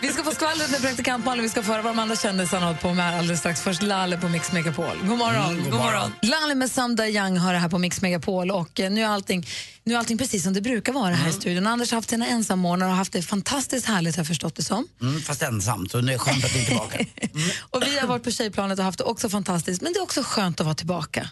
Vi ska få skvallret med praktikant Malin, vi ska få höra vad de andra kändisarna har hållit på med alldeles strax. Först Lalle på Mix Megapol. God morgon. Mm, god morgon. Lalle med Someday Young har det här på Mix Megapol och eh, nu är allting, nu är allting precis som det brukar vara här i studion. Anders har haft sina ensammånader och haft det fantastiskt härligt har jag förstått det som. Mm, fast ensamt, så nu är skönt att ni är tillbaka. [laughs] Och vi har varit på tjejplanet och haft det också fantastiskt, men det är också skönt att vara tillbaka.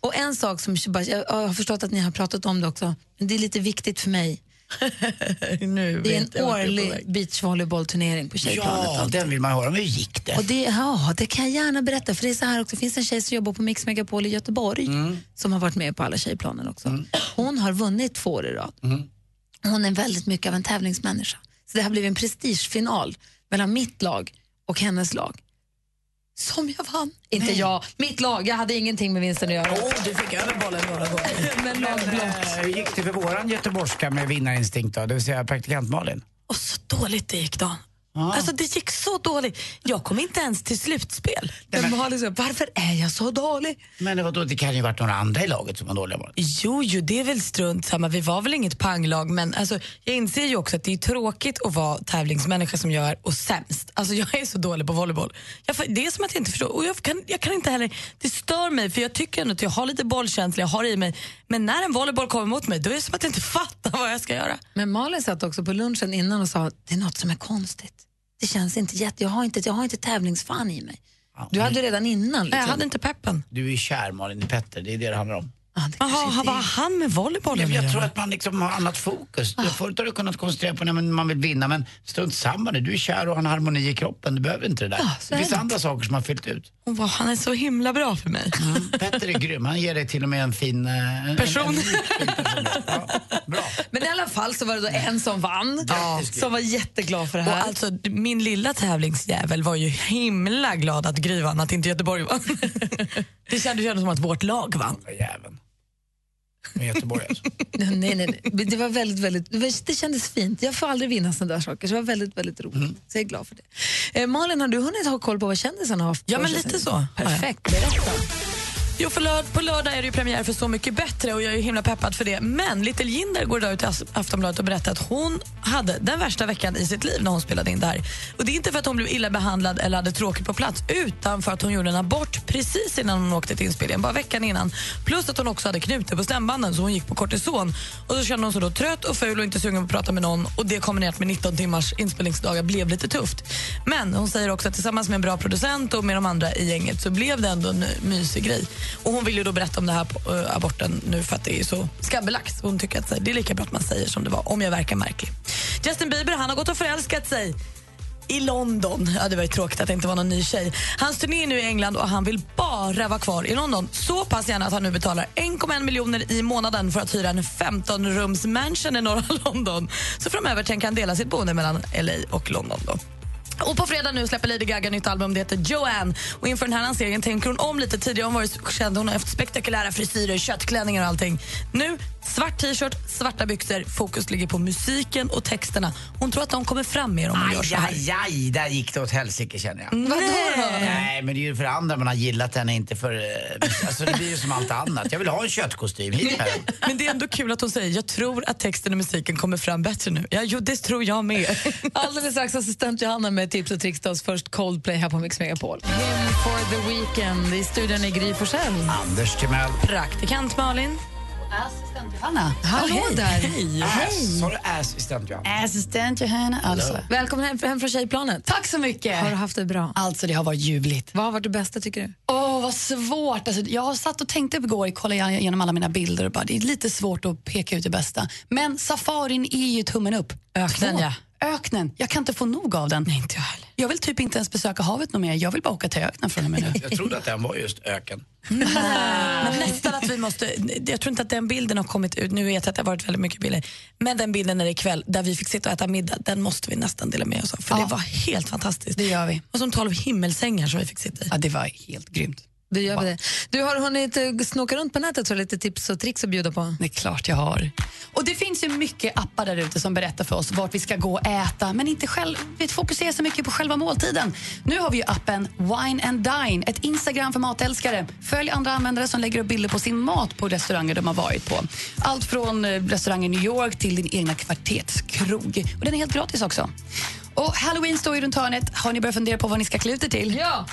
Och en sak som jag har förstått att ni har pratat om det också, men det är lite viktigt för mig. [laughs] nu Det är en årlig beachvolleybollturnering på tjejplanet. Ja, alltid. den vill man höra. Men hur gick det? Och det, ja, det kan jag gärna berätta. För det är så här också, det finns en tjej som jobbar på Mix Megapol i Göteborg som har varit med på alla tjejplanen också. Hon har vunnit två år i rad. Hon är väldigt mycket av en tävlingsmänniska. Så det har blivit en prestigefinal mellan mitt lag och hennes lag. Som jag vann. Inte jag, mitt lag. Jag hade ingenting med vinsten att göra. Åh, du fick över bollen några gånger. [laughs] Men blått. Eh, Hur gick det för våran göteborgska med vinnarinstinkt då? Det vill säga praktikant Malin? Och så dåligt det gick då. Alltså det gick så dåligt. Jag kom inte ens till slutspel. Men Malin sa, varför är jag så dålig? Men vadå, det kan ju varit några andra i laget som var dåliga. bara. Jo, jo, det är väl strunt samma. Vi var väl inget panglag, men alltså, jag inser ju också att det är tråkigt att vara tävlingsmänniska som jag är och sämst. Alltså, jag är så dålig på volleyboll. Jag, det är som att jag inte förstår. Och jag kan, jag kan inte heller, det stör mig, för jag tycker ändå att jag har lite bollkänsla, jag har i mig. Men när en volleyboll kommer mot mig, då är det som att jag inte [laughs] fattar vad jag ska göra. Men Malin satt också på lunchen innan och sa det är något som är konstigt. Det känns inte jätte... Jag har inte, jag har inte tävlingsfan i mig. Du hade redan innan. Liksom. jag hade inte peppen. Du är kär Malin i Petter, det är det det handlar om. Ja, Jaha, vad har han med volleybollen Jag, jag tror att man liksom har annat fokus. Förut har du kunnat koncentrera på när man- vill vinna men strunt samma nu. Du är kär och har en harmoni i kroppen. Du behöver inte det där. så det finns det. andra saker som har fyllt ut. Vad, han är så himla bra för mig. Petter är grym. Han ger dig till och med en fin... eh, En, Person. En, en, fin personlighet. ja, bra. Men i alla fall så var det då en som vann, Grattis, som var jätteglad för det Och här. alltså, min lilla tävlingsjävel var ju himla glad att Gry vann, att inte Göteborg vann. det kändes ju som att vårt lag vann. Jäveln. Med Göteborg alltså. [laughs] nej, nej, nej. Det, var väldigt, väldigt, det kändes fint. Jag får aldrig vinna sådana där saker, så det var väldigt, väldigt roligt. Så jag är glad för det. Eh, Malin, har du hunnit ha koll på vad kändisarna har haft Ja, men lite så. Perfekt, berätta. Jo, för lörd, på lördag är det ju premiär för Så mycket bättre och jag är himla peppad för det. Men Little Jinder går idag ut till Aftonbladet och berättar att hon hade den värsta veckan i sitt liv när hon spelade in det här. Och det är inte för att hon blev illa behandlad eller hade tråkigt på plats utan för att hon gjorde en abort precis innan hon åkte till inspelningen, bara veckan innan. Plus att hon också hade knutor på stämbanden så hon gick på kortison. Och så kände hon sig då trött och ful och inte sugen på att prata med någon och det kombinerat med 19 timmars inspelningsdagar blev lite tufft. Men hon säger också att tillsammans med en bra producent och med de andra i gänget så blev det ändå en mysig grej. Och hon vill ju då berätta om det här på, äh, aborten nu för att det är så skambelagt. Hon tycker att så det är lika bra att man säger som det var, om jag verkar märklig. Justin Bieber han har gått och förälskat sig i London. Ja, det var ju tråkigt att det inte var någon ny tjej. Hans turné är nu i England och han vill bara vara kvar i London. Så pass gärna att han nu betalar 1,1 miljoner i månaden för att hyra en 15-rums mansion i norra [laughs] London. Så framöver tänker han dela sitt boende mellan LA och London. Då. Och på fredag nu släpper Lady Gaga nytt album, det heter Joanne. Och inför den här lanseringen tänker hon om lite. Tidigare har hon varit känd, hon har haft spektakulära frisyrer, köttklänningar och allting. Nu, svart t-shirt, svarta byxor, fokus ligger på musiken och texterna. Hon tror att de kommer fram mer om hon gör Aj, så här. aj, aj, där gick det åt helsike känner jag. Vadå då? Nej, men det är ju för andra man har gillat henne, inte för... eh, Alltså det blir ju som allt annat. Jag vill ha en köttkostym, hit med. [laughs] Men det är ändå kul att hon säger jag tror att texten och musiken kommer fram bättre nu. Ja, jo, det tror jag med. [laughs] Alldeles strax assistent Johanna med tips och tricks. oss. Först Coldplay här på Mix Megapol. Him for the weekend. I studion är Gry Forssell. Anders Timell. Praktikant Malin. Assistent Johanna. Hallå där. Hej. Ass, sa du assistent Johan? Assistent Johanna. Alltså. Välkommen hem, hem från tjejplanet. Tack så mycket. Har du haft det bra? Alltså det har varit ljuvligt. Vad har varit det bästa tycker du? Åh, vad svårt. Alltså, jag har satt och tänkte igår, kollade igenom alla mina bilder och bara, det är lite svårt att peka ut det bästa. Men safarin är ju tummen upp. Öknen, Två. ja. Öknen. Jag kan inte få nog av den. Nej, inte jag heller. Jag vill typ inte ens besöka havet något mer. Jag vill bara åka till öknen från och med nu. [laughs] Jag trodde att den var just öken. [laughs] Men nästan att vi måste, jag tror inte att den bilden har kommit ut, nu vet jag att det har varit väldigt mycket bilder, men den bilden när det är kväll där vi fick sitta och äta middag, den måste vi nästan dela med oss av. För Ja. det var helt fantastiskt. Det gör vi. Och som tolv himmelsängar som vi fick sitta i. Ja, det var helt grymt. Du, gör det. du har hunnit eh, snoka runt på nätet du lite tips och tricks att bjuda på. Det är klart jag har. Och Det finns ju mycket appar där ute som berättar för oss vart vi ska gå och äta men inte själv, vi fokuserar så mycket på själva måltiden. Nu har vi ju appen Wine and Dine, ett Instagram för matälskare. Följ andra användare som lägger upp bilder på sin mat på restauranger de har varit på. Allt från eh, restaurang i New York till din egna kvarterskrog. Och den är helt gratis också. Och Halloween står ju runt hörnet. Har ni börjat fundera på vad ni ska klä ut er till? Ja!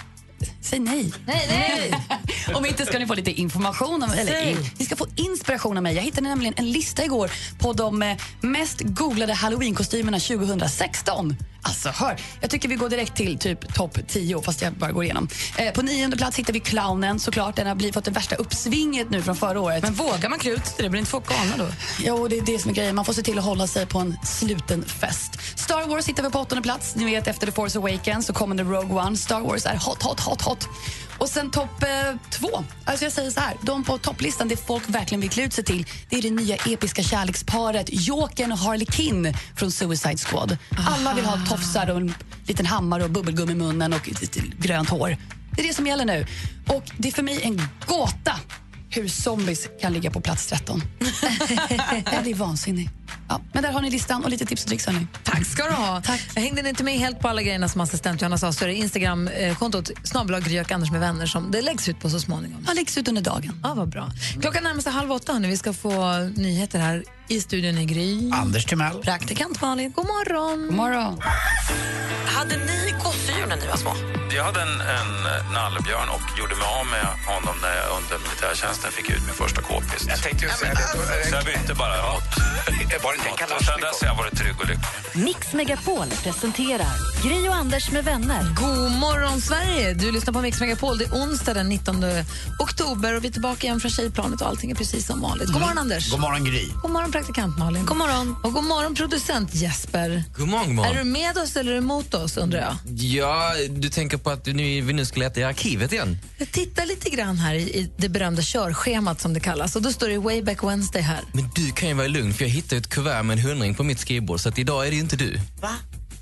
Säg nej. Nej, nej! [laughs] Om inte ska ni få lite information, om, eller in, ni ska få inspiration av mig. Jag hittade nämligen en lista igår på de eh, mest googlade halloweenkostymerna 2016. Alltså hör, jag tycker vi går direkt till typ topp 10 fast jag bara går igenom. Eh, på nionde plats hittar vi clownen såklart. Den har blivit, fått det värsta uppsvinget nu från förra året. Men vågar man klä ut sig? Det blir inte folk galna då? Jo, det är det som är grejen. Man får se till att hålla sig på en sluten fest. Star Wars hittar vi på åttonde plats. Ni vet, efter The Force Awakens så kommer The Rogue One. Star Wars är hot, hot, hot, hot. Och sen topp eh, två. Alltså jag säger så här, de på topplistan, det folk verkligen vill klä ut sig till, det är det nya episka kärleksparet Jokern och Harley Quinn från Suicide Squad. Alla vill ha tofsar och en liten hammare och bubbelgum i munnen och grönt hår. Det är det som gäller nu. Och det är för mig en gåta hur zombies kan ligga på plats 13. [laughs] ja, det är vansinnigt. Ja, men där har ni listan och lite tips och tricks. Hörni. Tack ska du ha. Tack. Jag hängde inte med helt på alla grejerna som assistent Johanna sa, så är det Instagram-kontot snabbelag Gry och Anders med vänner som det läggs ut på så småningom. Ja, läggs ut under dagen. Ja, vad bra. Klockan närmar sig halv åtta nu. Vi ska få nyheter här i studion i Gry. Anders Timell. Praktikant Malin. God morgon. God morgon. Hade ni gosedjur när ni var små? Jag hade en, en nallebjörn och gjorde mig av med honom när jag under militärtjänsten fick ut min första k-pist. Jag tänkte ju säga det. Så jag bytte bara mot [laughs] Var det inte en sen dess har jag varit trygg och lycklig. Mix Megapol presenterar Gry och Anders med vänner. God morgon, Sverige! Du lyssnar på Mix Megapol. Det är onsdag den 19 oktober och vi är tillbaka igen från tjejplanet och allting är precis som vanligt. God morgon, Anders. God morgon Gry. God morgon, praktikant Malin. God morgon. Och god morgon, producent Jesper. God morgon, god morgon. Är du med oss eller är du emot oss, undrar jag? Ja, du tänker på att nu, vi nu ska leta i arkivet igen? Jag tittar lite grann här i, i det berömda körschemat som det kallas och då står det Wayback Wednesday här. Men du kan ju vara lugn, för jag hittade ett kuvert med en hundring på mitt skrivbord, så att idag är det inte du. Va?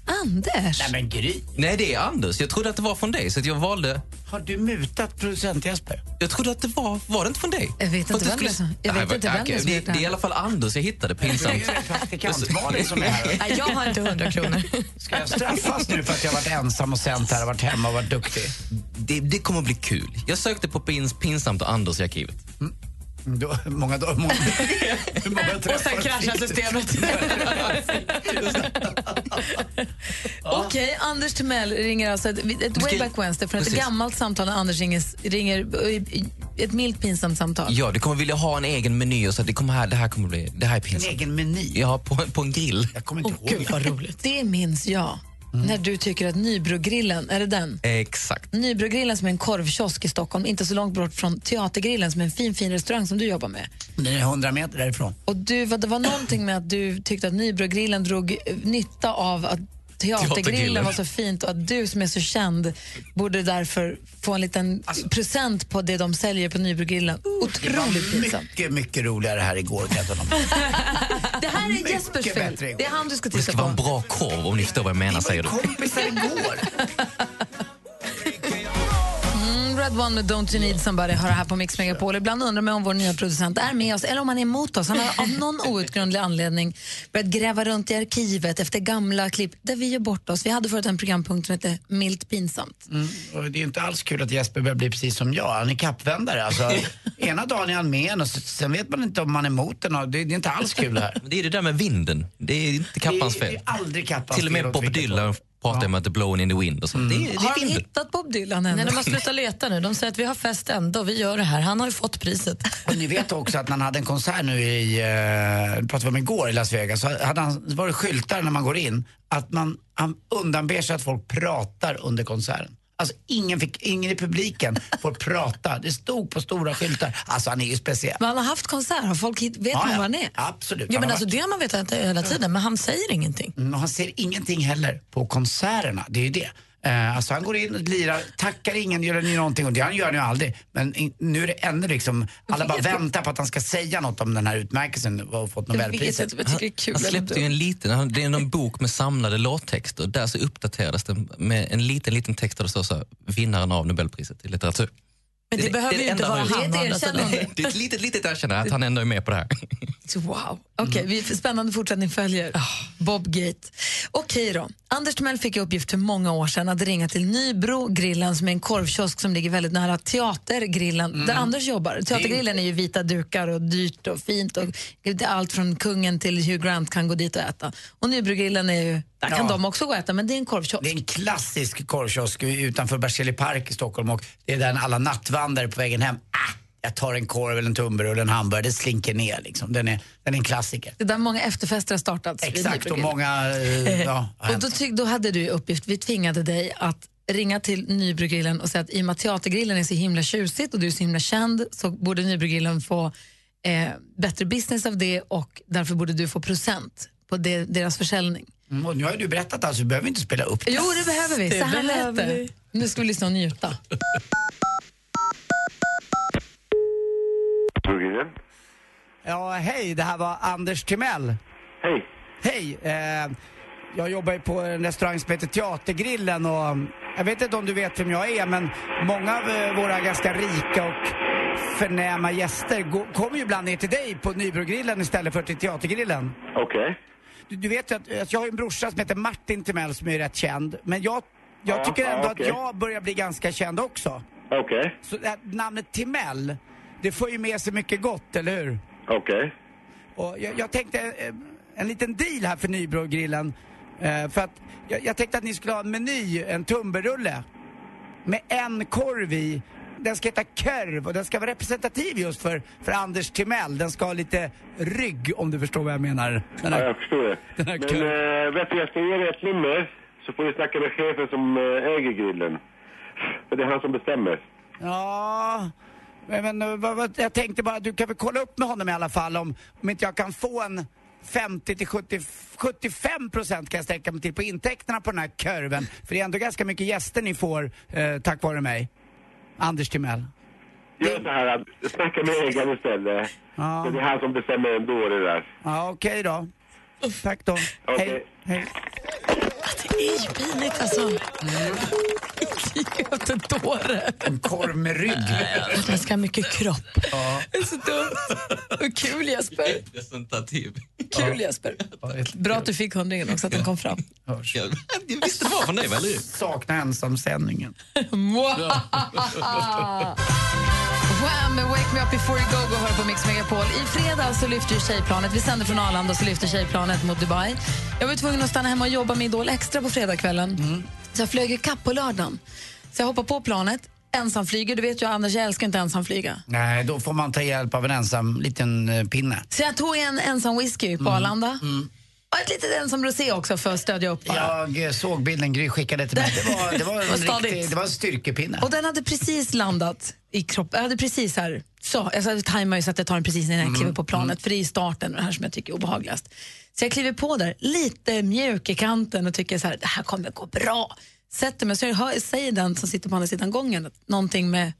Anders? Nej men Gry. Nej, det är Anders. Jag trodde att det var från dig, så att jag valde... Har du mutat producent Jesper? Jag trodde att det var... Var det inte från dig? Jag vet inte vem det är som- jag vet Nej, inte vem okej, det är som det, det det är i alla fall Anders jag hittade, Det pinsamt. är praktikant Malin som är här. [laughs] Nej, jag har inte 100 kronor. Ska jag straffas nu för att jag varit ensam och sänt här och varit hemma och varit duktig? Det, det kommer att bli kul. Jag sökte på pins, pinsamt och Anders i arkivet. Då, många dagar, många, [laughs] många Och sen kraschar systemet. [laughs] Okej, Anders Timell ringer alltså ett, ett ska- Wayback Wednesday från ett Precis. gammalt samtal när Anders ringer, ringer eh, ett milt pinsamt samtal. Ja, du kommer vilja ha en egen meny och så det, kommer här, det här kommer bli... Det här är En pinsamt. egen meny. Ja, på, på en grill. Jag kommer inte ihåg. Gud vad roligt. Det minns jag. När du tycker att Nybrogrillen, är det den? Exakt. Nybrogrillen som är en korvkiosk i Stockholm, inte så långt bort från Teatergrillen som är en fin, fin restaurang som du jobbar med. Den är 100 meter därifrån. Och du, det var någonting med att du tyckte att Nybrogrillen drog nytta av att Teatergrillen var så fint och att du som är så känd borde därför få en liten present på det de säljer på Nybrogrillen. Det var Otroligt pinsamt. mycket, mycket roligare här igår kan jag. [laughs] Det här är mycket Jespers fel. Det är han du ska Det titta ska vara en på. bra korv om ni förstår vad jag menar, säger du. kompisar igår. [laughs] Red One med Don't You Need Somebody har det här på Mix Megapol. Ibland undrar man om vår nya producent är med oss eller om han är emot oss. Han har av någon outgrundlig anledning börjat gräva runt i arkivet efter gamla klipp där vi gör bort oss. Vi hade förut en programpunkt som hette Milt pinsamt. Mm, och det är inte alls kul att Jesper börjar bli precis som jag. Han är kappvändare. Alltså, [laughs] ena dagen är han med en och sen vet man inte om man är emot den. Det, är inte alls kul det här. Det är det där med vinden. Det är inte Kappans Det fel. är, det är aldrig Kappans Till och fel med Bob Dylan pratar om att det är blowing in the wind och sånt. Det, är- det Har vinden. hittat Bob Dylan ännu? Nej, de har slutat leta nu. De säger att vi har fest ändå, vi gör det här. Han har ju fått priset. Och ni vet också att när han hade en konsert nu i, eh, det pratade vi om igår i Las Vegas, så hade han, var det skyltar när man går in att man han undanber sig att folk pratar under konserten. Alltså ingen, fick, ingen i publiken får prata. Det stod på stora skyltar. Alltså han är ju speciell. Men han har haft konsert, har folk hit, vet Ja, man ja. var han är? Absolut. Ja, Han men alltså, varit- det har man vetat hela tiden, men han säger ingenting. Mm, han ser ingenting heller på konserterna. Det är ju det. Eh, alltså han går in och lirar, tackar ingen, gör ni någonting och det han gör han ju aldrig. Men in, nu är det ännu liksom, alla bara väntar på att han ska säga något om den här utmärkelsen och fått Jag vet Nobelpriset. jag det är kul. Han släppte ju en liten, han- det är en bok med samlade låttexter. Där så uppdaterades den med en liten, liten text där det står så här, vinnaren av Nobelpriset i litteratur. Men det, Det- behöver det ju inte vara han han. Det är ett erkännande. Det är ett litet, litet erkännande att han ändå är med på det här. Wow. Okej, vi spännande fortsättning följer. Bob Gate. Okej då. Anders Timell fick uppgift för många år sedan att ringa till Nybro-grillen som är en korvkiosk som ligger väldigt nära Teatergrillen där Anders jobbar. Teatergrillen är ju vita dukar och dyrt och fint och allt från kungen till Hugh Grant kan gå dit och äta. Och Nybro-grillen är ju, där kan Ja. de också gå och äta men det är en korvkiosk. Det är en klassisk korvkiosk utanför Berzelii park i Stockholm och det är där alla nattvandrar på vägen hem. Ah, jag tar en korv eller en tunnbröd en hamburgare, det slinker ner liksom. Den är, den är en klassiker. Det är där många efterfester har startats. Exakt, och många... eh, ja, [laughs] Och då, tyck, då hade du uppgift, vi tvingade dig att ringa till Nybrogrillen och säga att i och med att Teatergrillen är så himla tjusigt och du är så himla känd så borde Nybrogrillen få eh, bättre business av det och därför borde du få procent på det, deras försäljning. Mm, och nu har ju du berättat alltså, vi behöver inte spela upp det. Jo, det behöver vi. Så här lät det. Nu ska vi lyssna och njuta. [laughs] Ja, hej, det här var Anders Timell. Hej. Hej, eh, jag jobbar ju på en restaurang som heter Teatergrillen och jag vet inte om du vet vem jag är men många av eh, våra ganska rika och förnäma gäster kommer ju ibland ner till dig på Nybrogrillen istället för till Teatergrillen. Okej. Du, du vet ju att, att jag har en brorsa som heter Martin Timell som är rätt känd. Men jag, jag Ja, tycker ja, ändå okej. att jag börjar bli ganska känd också. Okej. Så äh, namnet Timell, det får ju med sig mycket gott, eller hur? Okej. Och jag, jag tänkte eh, en liten deal här för Nybrogrillen. Eh, för att jag, jag tänkte att ni skulle ha en meny, en tunnbrödsrulle. Med en korv i. Den ska heta Körv och den ska vara representativ just för, för Anders Timell. Den ska ha lite rygg om du förstår vad jag menar. Den Ja, här, jag förstår det. den här Men kör- äh, vet du, jag ska ge dig ett nummer så får du snacka med chefen som äh, äger grillen. För det är han som bestämmer. Ja, men, men vad, vad, jag tänkte bara, du kan väl kolla upp med honom i alla fall om, om inte jag kan få en 50 till 70, 75 procent kan jag sträcka mig till på intäkterna på den här kurven. För det är ändå ganska mycket gäster ni får eh, tack vare mig. Anders Timell. Gör så här, snacka med ägaren istället. Ja. Det är han som bestämmer ändå det där. Ja, okej då. Tack då. Hej. Hej. Det är ju pinigt alltså. Jättedåre. En korv med rygg. Man ska ha mycket kropp. Ja. Det är så dumt. Och kul Jesper. Representativ. Kul Jesper. Bra att du fick hundringen också, att den kom fram. Hörs. Jag visste det var från dig, eller hur? Saknar ensamsändningen. Wham! med Wake Me Up Before You Go Go hör på Mix Megapol. I fredags så lyfter tjejplanet. Vi sänder från Arlanda och så lyfter tjejplanet mot Dubai. Jag var tvungen att stanna hemma och jobba med Idol extra på fredagskvällen. Så jag flög ikapp på lördagen. Så jag hoppar på planet, ensamflyger. Du vet ju Anders, jag älskar inte ensamflyga. Nej, då får man ta hjälp av en ensam liten eh, pinne. Så jag tog en ensam whisky på Arlanda. Och ett litet ensam rosé också för att stödja upp bara. Jag eh, såg bilden Gry skickade till mig. Det var, det var, en, [laughs] stadigt. riktig, det var en styrkepinne. Och den hade precis landat i kroppen. Jag hade precis här, så, jag tajmar ju så att jag tar den precis när jag kliver på planet, för det är starten det här som jag tycker är obehagligast. Så jag kliver på där, lite mjuk i kanten och tycker så här, det här kommer gå bra. Sätter mig, så jag hör, säger den som sitter på andra sidan gången att någonting med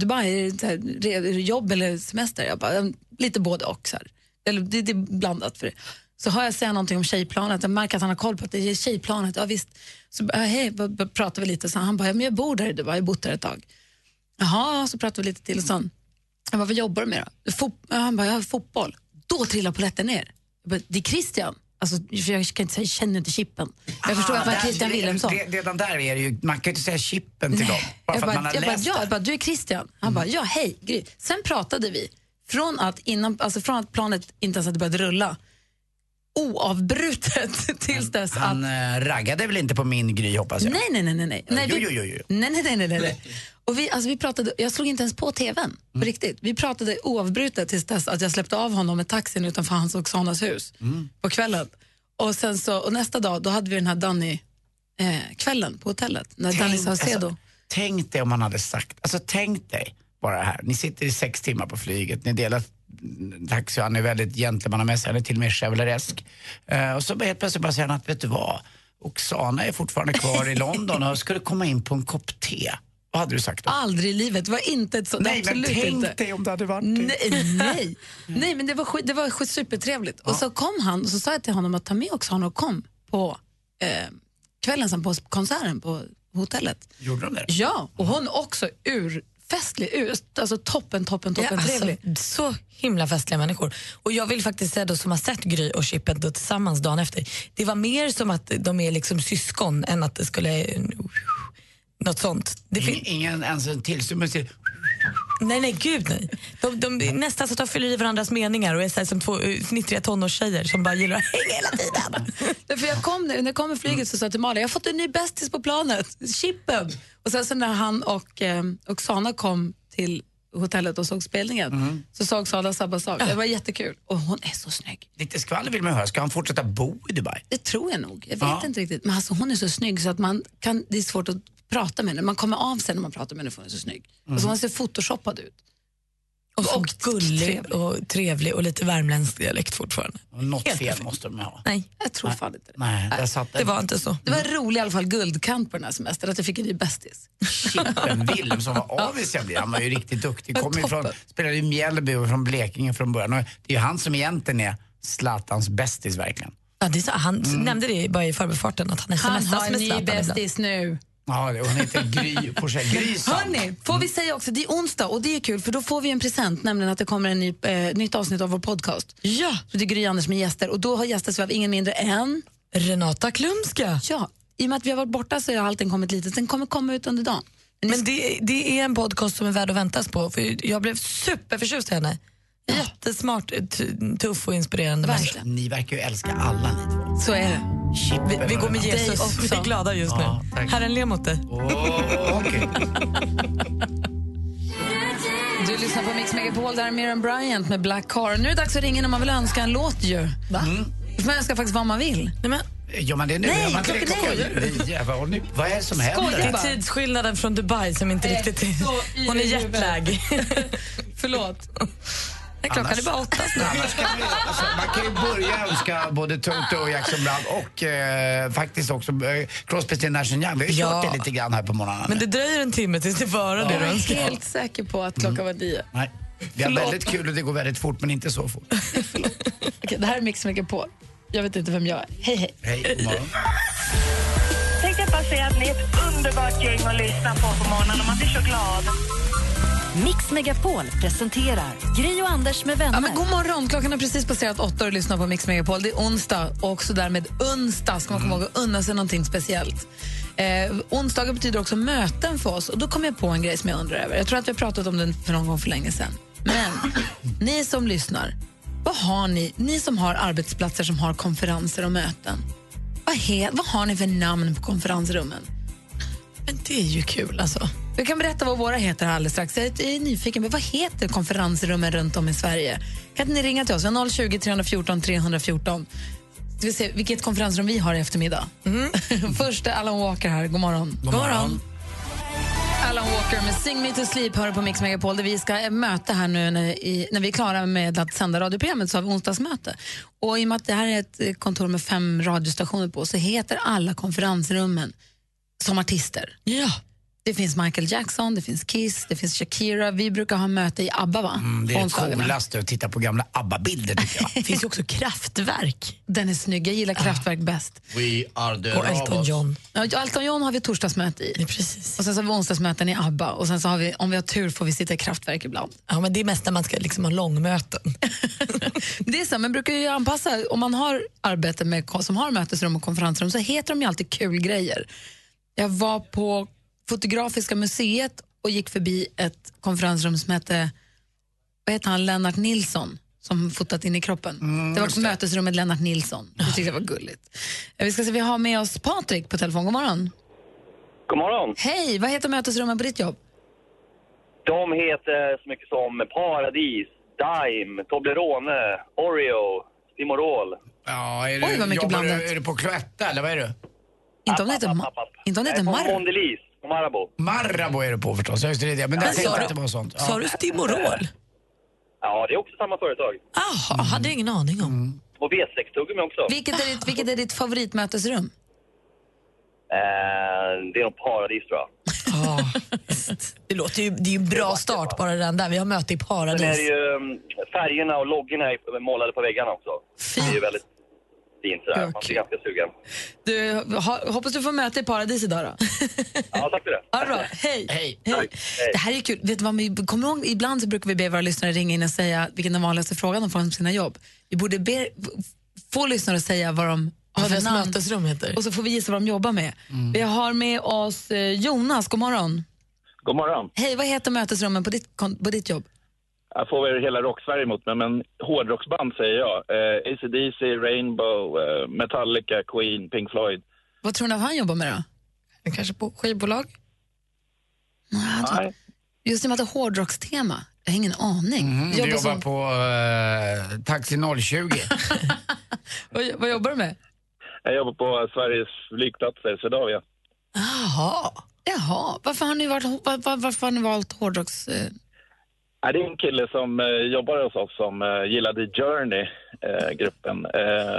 Dubai, är här, jobb eller semester? Jag bara, "Mm, lite både och. Så här. Eller, det, det är blandat för det. Så hör jag säga någonting om tjejplanet, jag märker att han har koll på att det är tjejplanet. Ja, visst. Så hej, pratar vi lite, så han bara, ja, men jag bor där i Dubai, jag har bott där ett tag. Jaha, så pratade vi lite till och så. Jag bara, vad jobbar du med då? Ja, han bara, jag har fotboll. Då trillar polletten ner. Jag bara, det är Christian. Alltså, för jag kan inte säga, jag känner inte chippen. Jag förstår att var där- Christian Wilhelmsson. re- Redan där är det ju, man kan ju inte säga chippen till dem. Bara Jag att man bara, har jag bara, läst ja, det. jag bara, du är Christian. Han bara, ja, hej, Gry. Sen pratade vi. Från att, innan, alltså från att planet inte ens hade börjat rulla, oavbrutet [laughs] tills dess att... Han eh, raggade väl inte på min Gry hoppas jag? Nej, nej, nej. nej, nej. Jo, jo, jo, jo. Nej, nej, nej, nej, nej. Och vi, alltså vi pratade, jag slog inte ens på tvn, Mm. på riktigt. Vi pratade oavbrutet tills dess att jag släppte av honom med taxin utanför hans och Oxanas hus Mm. på kvällen. Och, sen så, och nästa dag då hade vi den här Danny-kvällen på hotellet, när Danny Saucedo... alltså, tänk dig om man hade sagt, alltså tänk dig bara det här, ni sitter i sex timmar på flyget, ni delar mm, taxi och han är väldigt gentlemannamässig, han är till och med chevaleresk. Eh, och så helt plötsligt bara säger han att, vet du vad, Oksana är fortfarande kvar i [laughs] London och skulle komma in på en kopp te. Vad hade du sagt då? Aldrig i livet, det var inte ett sånt, Nej, men absolut tänk inte. dig om det hade varit Nej, nej. nej men det var, det var supertrevligt. Och så kom han och så sa jag till honom att ta med Oksana och kom på eh, kvällen sen på konserten på hotellet. Gjorde de det? Ja, och hon också urfestlig, ur, alltså toppen, toppen, toppen Ja, trevlig. alltså, så himla festliga människor. Och jag vill faktiskt säga då som har sett Gry och Chippen då tillsammans dagen efter. Det var mer som att de är liksom syskon än att det skulle något sånt. Det fin- Ingen ens en tillstymmelse till... nej, nej, gud nej. De, de, nästan så att de fyller i varandras meningar och är så här, som två uh, snittriga tonårstjejer som bara gillar att hänga hela tiden. [laughs] Därför jag kom, när jag kom med flyget så sa jag till Malin, jag har fått en ny bästis på planet, Chippen. Och sen så när han och eh, Oksana kom till hotellet och såg spelningen så sa Oksana samma sak. Det var jättekul. Och hon är så snygg. Lite skvaller vill man höra. Ska han fortsätta bo i Dubai? Det tror jag nog. Jag vet Ja. inte riktigt. Men alltså, hon är så snygg så att man kan, det är svårt att prata med henne. Man kommer av sig när man pratar med henne för hon är så snygg. Alltså, hon ser photoshoppad ut. Och Och gullig trevlig. och trevlig och lite värmländsk dialekt fortfarande. Och Något Helt fel perfekt. måste de ha. Nej, Jag tror fan inte det. Nej, där satt det var inte så. Det var rolig i alla fall guldkant på den här semestern, att jag fick en ny bästis. Chippen Wilhelm som var avis jag blev. Han var ju riktigt duktig. Kom ju från, spelade i Mjällby och från Blekinge från början. Och det är ju han som egentligen är Zlatans bästis verkligen. Ja, det är så, han nämnde det bara i förbifarten att han Han smsas har en ny Zlatan bästis nu. Ja, det- hon heter Gry Forssell. [laughs] Hörni, får vi säga också, det är onsdag och det är kul för då får vi en present, nämligen att det kommer en ny, eh, nytt avsnitt av vår podcast. Ja. Så det är Gry Anders med gäster och då har gästats vi av ingen mindre än... Renata Klumska. Ja, i och med att vi har varit borta så har allting kommit lite, den kommer komma ut under dagen. Men det, det är en podcast som är värd att väntas på. För jag blev superförtjust i henne. Jättesmart, tuff och inspirerande människa. Ni verkar ju älska alla ni två. Så är det. Vi, vi går med Jesus. också. Vi är glada just nu. Ja. Herren ler mot dig. [laughs] Du lyssnar på Mix Megapol, där är Miriam Bryant med Black Car. Nu är det dags att ringa när man vill önska en låt ju. Va? Mm. Man får önska faktiskt vad man vill. Nej, men, Ja, men det är nu. Nej, Gör man klockan klockan nio? Vad, ni- vad är det som händer? Skojar det är tidsskillnaden från Dubai som inte riktigt Hon är jetlag. [laughs] Förlåt. [laughs] Klockan är bara åtta snart. Annars kan vi, alltså, man kan ju börja önska både Toto och Jackson Brown och eh, faktiskt också eh, Crosby, Stills Nash Young. Vi har ju Ja. kört det lite grann här på morgonen. Men det dröjer en timme tills det varar det Jag du är önskar. helt säker på att klockan var nio. Nej. Vi har väldigt kul och det går väldigt fort, men inte så fort. [laughs] Okej, det här är Mix Megapol. Jag vet inte vem jag är. Hej, hej. Hej, god morgon. Tänkte jag bara säga att ni är ett underbart gäng att lyssna på på morgonen och man blir så glad. Mix Megapol presenterar Gry och Anders med vänner. Ja, men god morgon, klockan har precis passerat åtta och lyssnar på Mix Megapol. Det är onsdag och så därmed onsdag ska man komma ihåg att unna sig någonting speciellt. Eh, onsdagar betyder också möten för oss och då kom jag på en grej som jag undrar över. Jag tror att vi har pratat om den för någon gång för länge sedan. Men [laughs] ni som lyssnar, vad har ni, ni som har arbetsplatser som har konferenser och möten, vad, he, vad har ni för namn på konferensrummen? Men det är ju kul alltså. Vi kan berätta vad våra heter här alldeles strax. Jag är nyfiken på vad heter konferensrummen runt om i Sverige? Kan ni ringa till oss? Vi har 020 314 314. Ska vi se vilket konferensrum vi har i eftermiddag. [laughs] Först är Alan Walker här. God morgon. God morgon. Alan Walker med Sing Me To Sleep hör på Mix Megapol där vi ska eh, möta här nu när, i, när vi är klara med att sända radioprogrammet så har vi onsdagsmöte. Och i och med att det här är ett eh, kontor med fem radiostationer på så heter alla konferensrummen som artister. Ja. Det finns Michael Jackson, det finns Kiss, det finns Shakira. Vi brukar ha möte i ABBA, va? Mm, det är det coolaste att titta på gamla ABBA-bilder. [laughs] Det finns ju också kraftverk. Den är snygg. Jag gillar Kraftwerk bäst. We are the Och Elton John. Ja, Elton John har vi torsdagsmöte i. Ja, precis. Och sen så har vi onsdagsmöten i ABBA. Och sen så har vi, om vi har tur får vi sitta i Kraftwerk ibland. Ja, men det är mest när man ska liksom ha långmöten. [laughs] Det är så, men brukar ju anpassa, om man har arbete med, som har mötesrum och konferensrum så heter de ju alltid kul grejer. Jag var på Fotografiska museet och gick förbi ett konferensrum som hette, vad heter han, Lennart Nilsson som fotat in i kroppen. det var på mötesrummet Lennart Nilsson. Det tyckte jag var gulligt. Vi ska se, vi har med oss Patrik på telefon. God morgon. God morgon. Hej, vad heter mötesrummen på ditt jobb? De heter så mycket som Paradis, Dime, Toblerone, Oreo, Stimorol. Ja, är Oj, vad mycket jobbar du- blandat. Är du på Cloetta eller vad är du? Inte om det heter, App, Ma- app, app, app. inte om det heter på Marr. Mondelez och Marabou. Marabou är du på förstås. Just det, det. Men Men tänkte sa jag du- att det var sånt. Sa du Stimorol? Ja, det är också samma företag. Jaha, hade jag ingen aning om. Och V6-tuggummi också. Vilket är ditt, vilket är ditt favoritmötesrum? Eh, det är nog Paradis tror jag. [laughs] Ja, visst. det, låter ju, det är ju en bra start bara den där. Vi har möte i Sen är det paradis. ju um, färgerna och loggorna är målade på väggarna också. Det är ju väldigt fint sådär. Man blir ganska sugen. Du, ha, hoppas du får möte i paradis idag då. Ja, tack för det. Ha det bra. Hej. Hej. Hej. Det här är kul. Vet du vad, vi kommer ihåg, ibland så brukar vi be våra lyssnare ringa in och säga vilken den vanligaste frågan de får om sina jobb. Vi borde be, få lyssnare att säga vad de har Vad för namn. mötesrum heter. Och så får vi gissa vad de jobbar med. Vi har med oss eh, Jonas, god morgon. God morgon. Hej, vad heter mötesrummen på ditt, på ditt jobb? Jag får väl hela rock-Sverige emot mig, men hårdrocksband säger jag. Eh, AC/DC, Rainbow, eh, Metallica, Queen, Pink Floyd. Vad tror ni att han jobbar med då? Kanske på skivbolag? Nej, han tror- Nej. Just i och med att det är hårdrockstema. Jag har ingen aning. Mm, du Jobbar som- på uh, Taxi 020. [laughs] vad, vad jobbar du med? Jag jobbar på Sveriges flygplatser, Swedavia. Jaha. Jaha. Varför har ni, varit, var, var, varför har ni valt hårdrocks... Eh? Det är en kille som eh, jobbar hos oss som eh, gillade Journey, eh, gruppen.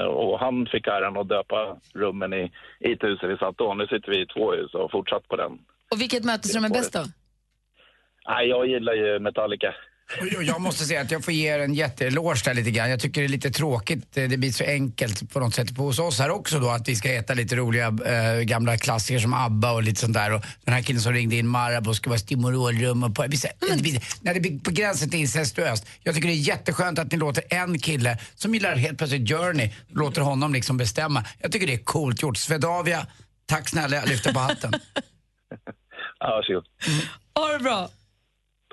Och han fick äran att döpa rummen i, i ett hus där vi satt då. Nu sitter vi i två hus och har fortsatt på den. Och vilket mötesrum är bäst då? Nej, jag gillar ju Metallica. Jag måste säga att jag får ge er en jätteeloge där lite grann. Jag tycker det är lite tråkigt, eh, det blir så enkelt på något sätt på hos oss här också då att vi ska äta lite roliga eh, gamla klassiker som ABBA och lite sånt där. Och den här killen som ringde in Marabou ska vara stimorolrum och på, vi säger- det blir, när det blir på gränsen till incestuöst. Jag tycker det är jätteskönt att ni låter en kille som gillar helt plötsligt Journey, låter honom liksom bestämma. Jag tycker det är coolt gjort. Svedavia, tack snälla, jag lyfter på hatten. [laughs] Ja, varsågod. Ha det bra.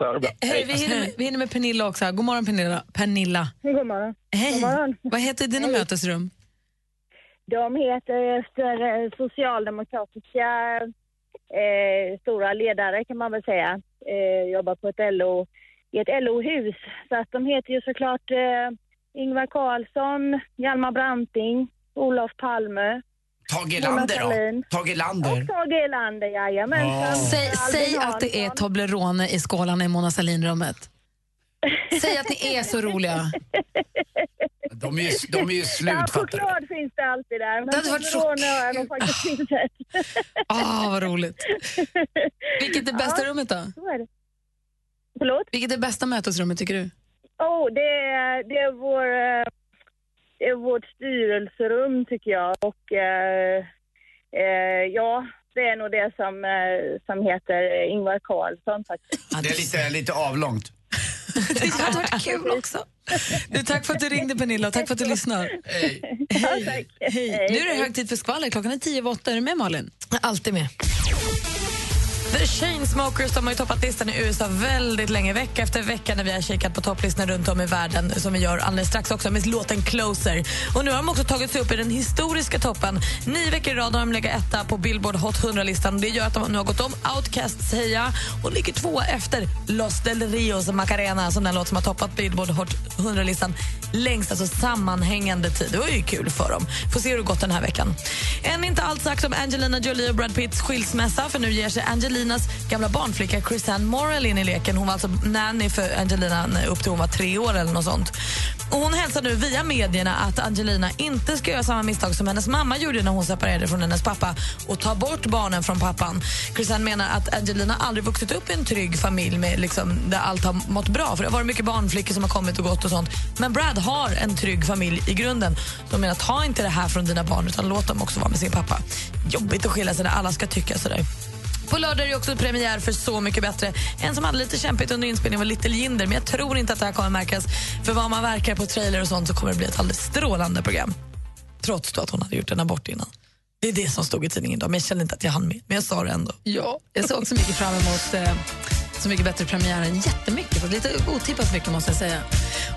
Ta det. Hej, vi, hinner med, vi hinner med Pernilla också. här. God morgon Pernilla. Pernilla. God morgon. Hej. God morgon. Vad heter dina mötesrum? De heter efter eh, socialdemokratiska eh, stora ledare kan man väl säga. Eh, jobbar på ett LO, i ett LO-hus. Så att de heter ju såklart eh, Ingvar Carlsson, Hjalmar Branting, Olof Palme. Tage Erlander då? Tage Erlander? Och Tage Erlander, jajamensan. Säg, Albin säg att det är. Toblerone i skålarna i Mona Sahlin-rummet. Säg att ni är så roliga. De är ju, de är ju slut, Ja, fattar du. choklad finns det alltid där. Men Det hade varit Toblerone har jag nog faktiskt inte sett. Ah, vad roligt. Vilket är bästa Ja. rummet då? Så är det. Förlåt? Vilket är bästa mötesrummet tycker du? Oh, det, är, det, är vår, eh, vårt styrelserum tycker jag. Och eh, eh, ja, det är nog det som, eh, som heter Ingvar Carlsson faktiskt. Det är lite, lite avlångt. [laughs] Det hade varit kul också. Du, tack för att du ringde Pernilla och tack för att du lyssnar. Hej. [laughs] Hej. Hej. Nu är det hög tid för skvaller. Klockan är tio över åtta. Är du med Malin? Alltid med. The Chainsmokers de har ju toppat listan i USA väldigt länge, vecka efter vecka när vi har kikat på topplistorna runt om i världen som vi gör alldeles strax också med låten Closer. Och nu har de också tagit sig upp i den historiska toppen. Nio veckor i rad har de legat etta på Billboard Hot 100-listan. Det gör att de nu har gått om Outcasts Heja och ligger tvåa efter Los Del Rios Macarena som den låt som har toppat Billboard Hot 100-listan längst, alltså sammanhängande tid. Det var ju kul för dem. Får se hur det gått den här veckan. Än inte allt sagt om Angelina Jolie och Brad Pitts skilsmässa för nu ger sig Angelinas gamla barnflicka Chrisanne Morrell in i leken. Hon var alltså nanny för Angelina upp till hon var tre år eller något sånt. Och hon hälsar nu via medierna att Angelina inte ska göra samma misstag som hennes mamma gjorde när hon separerade från hennes pappa och ta bort barnen från pappan. Chrisanne menar att Angelina aldrig vuxit upp i en trygg familj med liksom, där allt har mått bra. För Det har varit mycket barnflickor som har kommit och gått och sånt. Men Brad har en trygg familj i grunden. De menar, ta inte det här från dina barn utan låt dem också vara med sin pappa. Jobbigt att skilja sig när alla ska tycka sådär. På lördag är det också premiär för Så mycket bättre. En som hade lite kämpigt under inspelningen var Little Jinder men jag tror inte att det här kommer märkas. För vad man verkar på trailer och sånt så kommer det bli ett alldeles strålande program. Trots då att hon hade gjort en abort innan. Det är det som stod i tidningen idag, men jag kände inte att jag hann med. Men jag sa det ändå. Ja, jag ser också mycket fram emot eh, Så mycket bättre premiären. Jättemycket, lite otippat mycket måste jag säga.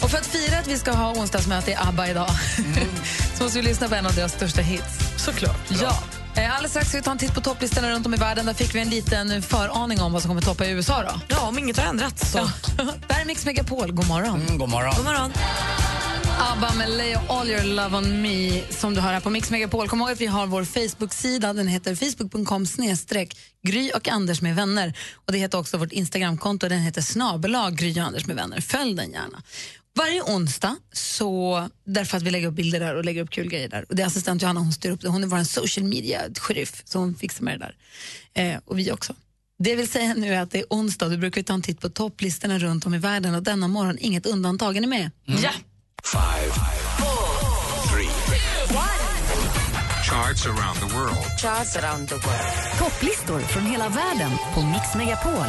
Och för att fira att vi ska ha onsdagsmöte i ABBA idag [laughs] så måste vi lyssna på en av deras största hits. Såklart. Ja. Eh, Alldeles strax ska vi ta en titt på topplistorna runt om i världen. Där fick vi en liten föraning om vad som kommer toppa i USA. Då. Ja, om inget har ändrats. Så. [laughs] Där är Mix Megapol. God morgon. Mm, god morgon. God morgon. ABBA med Lay All Your Love On Me som du hör här på Mix Megapol. Kom ihåg att vi har vår Facebook-sida. Den heter facebook.com snedstreck Gry och Anders med vänner. Och Det heter också vårt Instagramkonto. Den heter snabelag Gry och Anders med vänner. Följ den gärna. Varje onsdag, så, därför att vi lägger upp bilder där och lägger upp kul grejer där. Och det är assistent Johanna, hon styr upp det. Hon är vår social media-sheriff, så hon fixar med det där. Eh, och vi också. Det vill säga nu är att det är onsdag, då brukar vi ta en titt på topplistorna runt om i världen och denna morgon inget undantag. Är ni med? Ja. Five, three, charts around the world. Charts around the world. Topplistor från hela världen på Mix Megapol.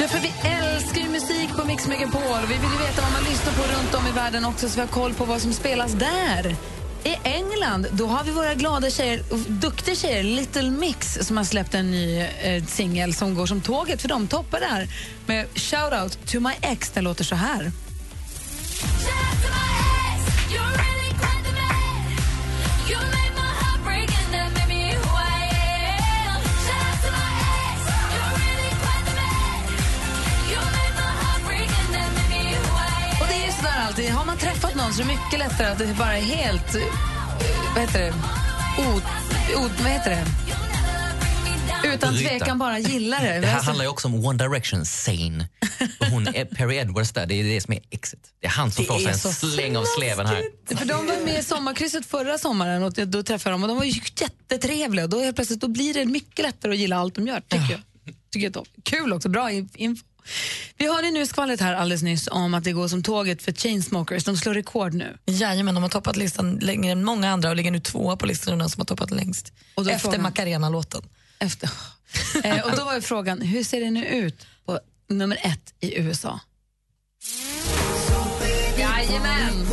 Ja, för vi älskar ju musik på Mix Megapol. Vi vill ju veta vad man lyssnar på runt om i världen också så vi har koll på vad som spelas där. I England då har vi våra glada tjejer, duktiga tjejer, Little Mix som har släppt en ny eh, singel som går som tåget för de toppar där med Shout Out to my ex. Den låter så här. Träffat någon så är det mycket lättare att det bara är helt... Vad heter det? Ot, ot, vad heter det? Utan tvekan bara gillar det. Det här handlar ju också om One Direction, Sane. Hon är [laughs] Perry Edwards där, det är det som är exit. Det är han som får sig en släng av sleven här. För de var med i sommarkrysset förra sommaren och då träffade jag dem och de var ju jättetrevliga. Då helt plötsligt då blir det mycket lättare att gilla allt de gör, tycker jag. Tycker jag. Kul också, bra inf- info. Vi hörde nu skvallret här alldeles nyss om att det går som tåget för Chainsmokers. De slår rekord nu. Jajamän, de har toppat listan längre än många andra och ligger nu tvåa på listan de som har toppat längst. Och då är Efter frågan- Macarena-låten. Efter. [laughs] Eh, och då var ju frågan, hur ser det nu ut på nummer ett i USA? Jajamän!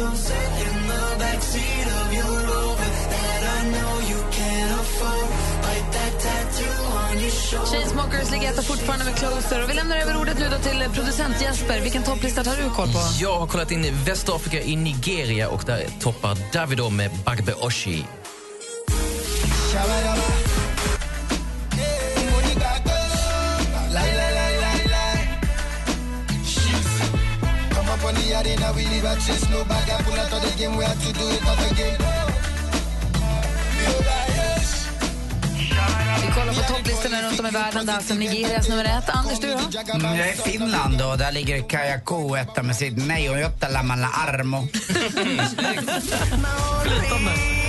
Chainsmokers ligger etta fortfarande med Closer. Och vi lämnar över ordet nu då till producent Jesper. Vilken topplista tar du koll på? Jag har kollat in i Västafrika, i Nigeria och där toppar Davido med Bagbe Oshi. Vi kollar på topplistorna runt om i världen. Det är alltså Nigerias nummer ett. Anders, du då? Mm, jag är i Finland och där ligger Kajako etta med sitt Nej och Jotta Lamala Armo. Så [laughs]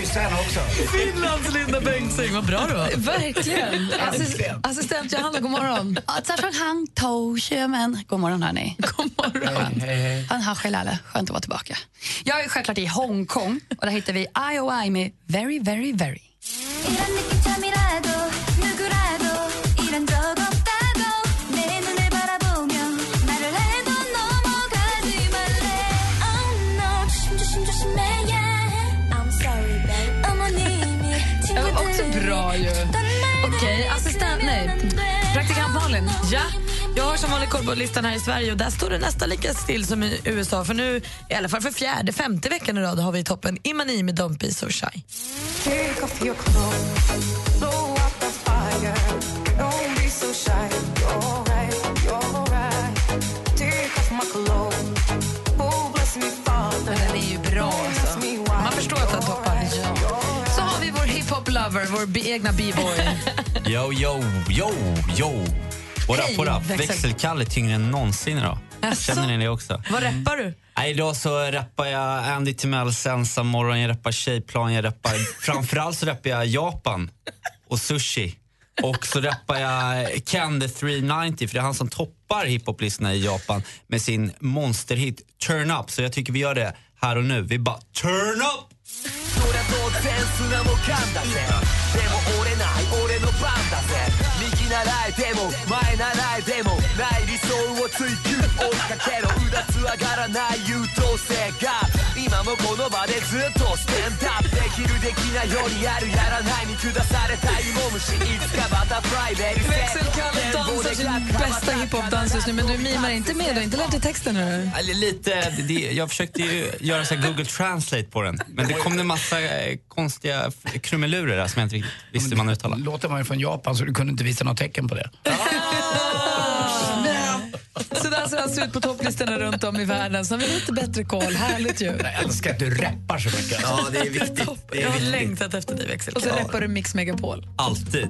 kyssa henne också. Finlands Linda Bengtzing, vad bra du var. Verkligen. Assis- assistent Johanna, god morgon. Han Toshemen. God morgon, hörni. God morgon. Han har skelale. Skönt att vara tillbaka. Jag är självklart i Hongkong och där hittar vi IOI med Very, very, very. Som vanligt koll på listan här i Sverige och där står det nästan lika still som i USA. För nu, i alla fall för fjärde, femte veckan i rad har vi i toppen Imani med Don't be so shy. Oh. Den är ju bra alltså. Man förstår att den toppar. Så har vi vår hiphop-lover, vår egna b-boy. [laughs] Yo, yo, yo, yo. What up, what up? växel. Växelkalle är tyngre än någonsin idag. Jaså? Känner ni det också? Vad rappar du? Nej, idag så rappar jag Andy Timells Ensam morgon, jag rappar Tjejplan, jag rappar... [laughs] Framförallt så rappar jag Japan och sushi. Och så rappar jag Ken the 390, för det är han som toppar hiphoplistorna i Japan med sin monsterhit Turn Up. Så jag tycker vi gör det här och nu. Vi bara Turn Up! そりゃ当然砂も噛んだぜでも折れない俺の番だぜ右習えても前習えてもない理想を追求追いかけろうだつ上がらない優等生が今もこの場でずっとステンダップできるできないよりやるやらないに下された芋虫いつかバタフライベリー Växelkalle dansar sin bästa hiphop-dans just nu, men du mimar inte med. Har inte lärt dig texten nu. Eller lite, det, jag försökte ju göra så här Google Translate på den. Men det kom det massa eh, konstiga krumelurer där som jag inte riktigt visste hur man uttalade. Låten var ju från Japan så du kunde inte visa något tecken på det. Så där ser det alltså ut på topplistorna runt om i världen. Så har vi lite bättre koll. Härligt ju. Jag älskar att du rappar så mycket. Ja, det är viktigt. Det Jag är har viktigt. längtat efter dig, Och Växelkalle. så rappar du Mix Megapol. Alltid.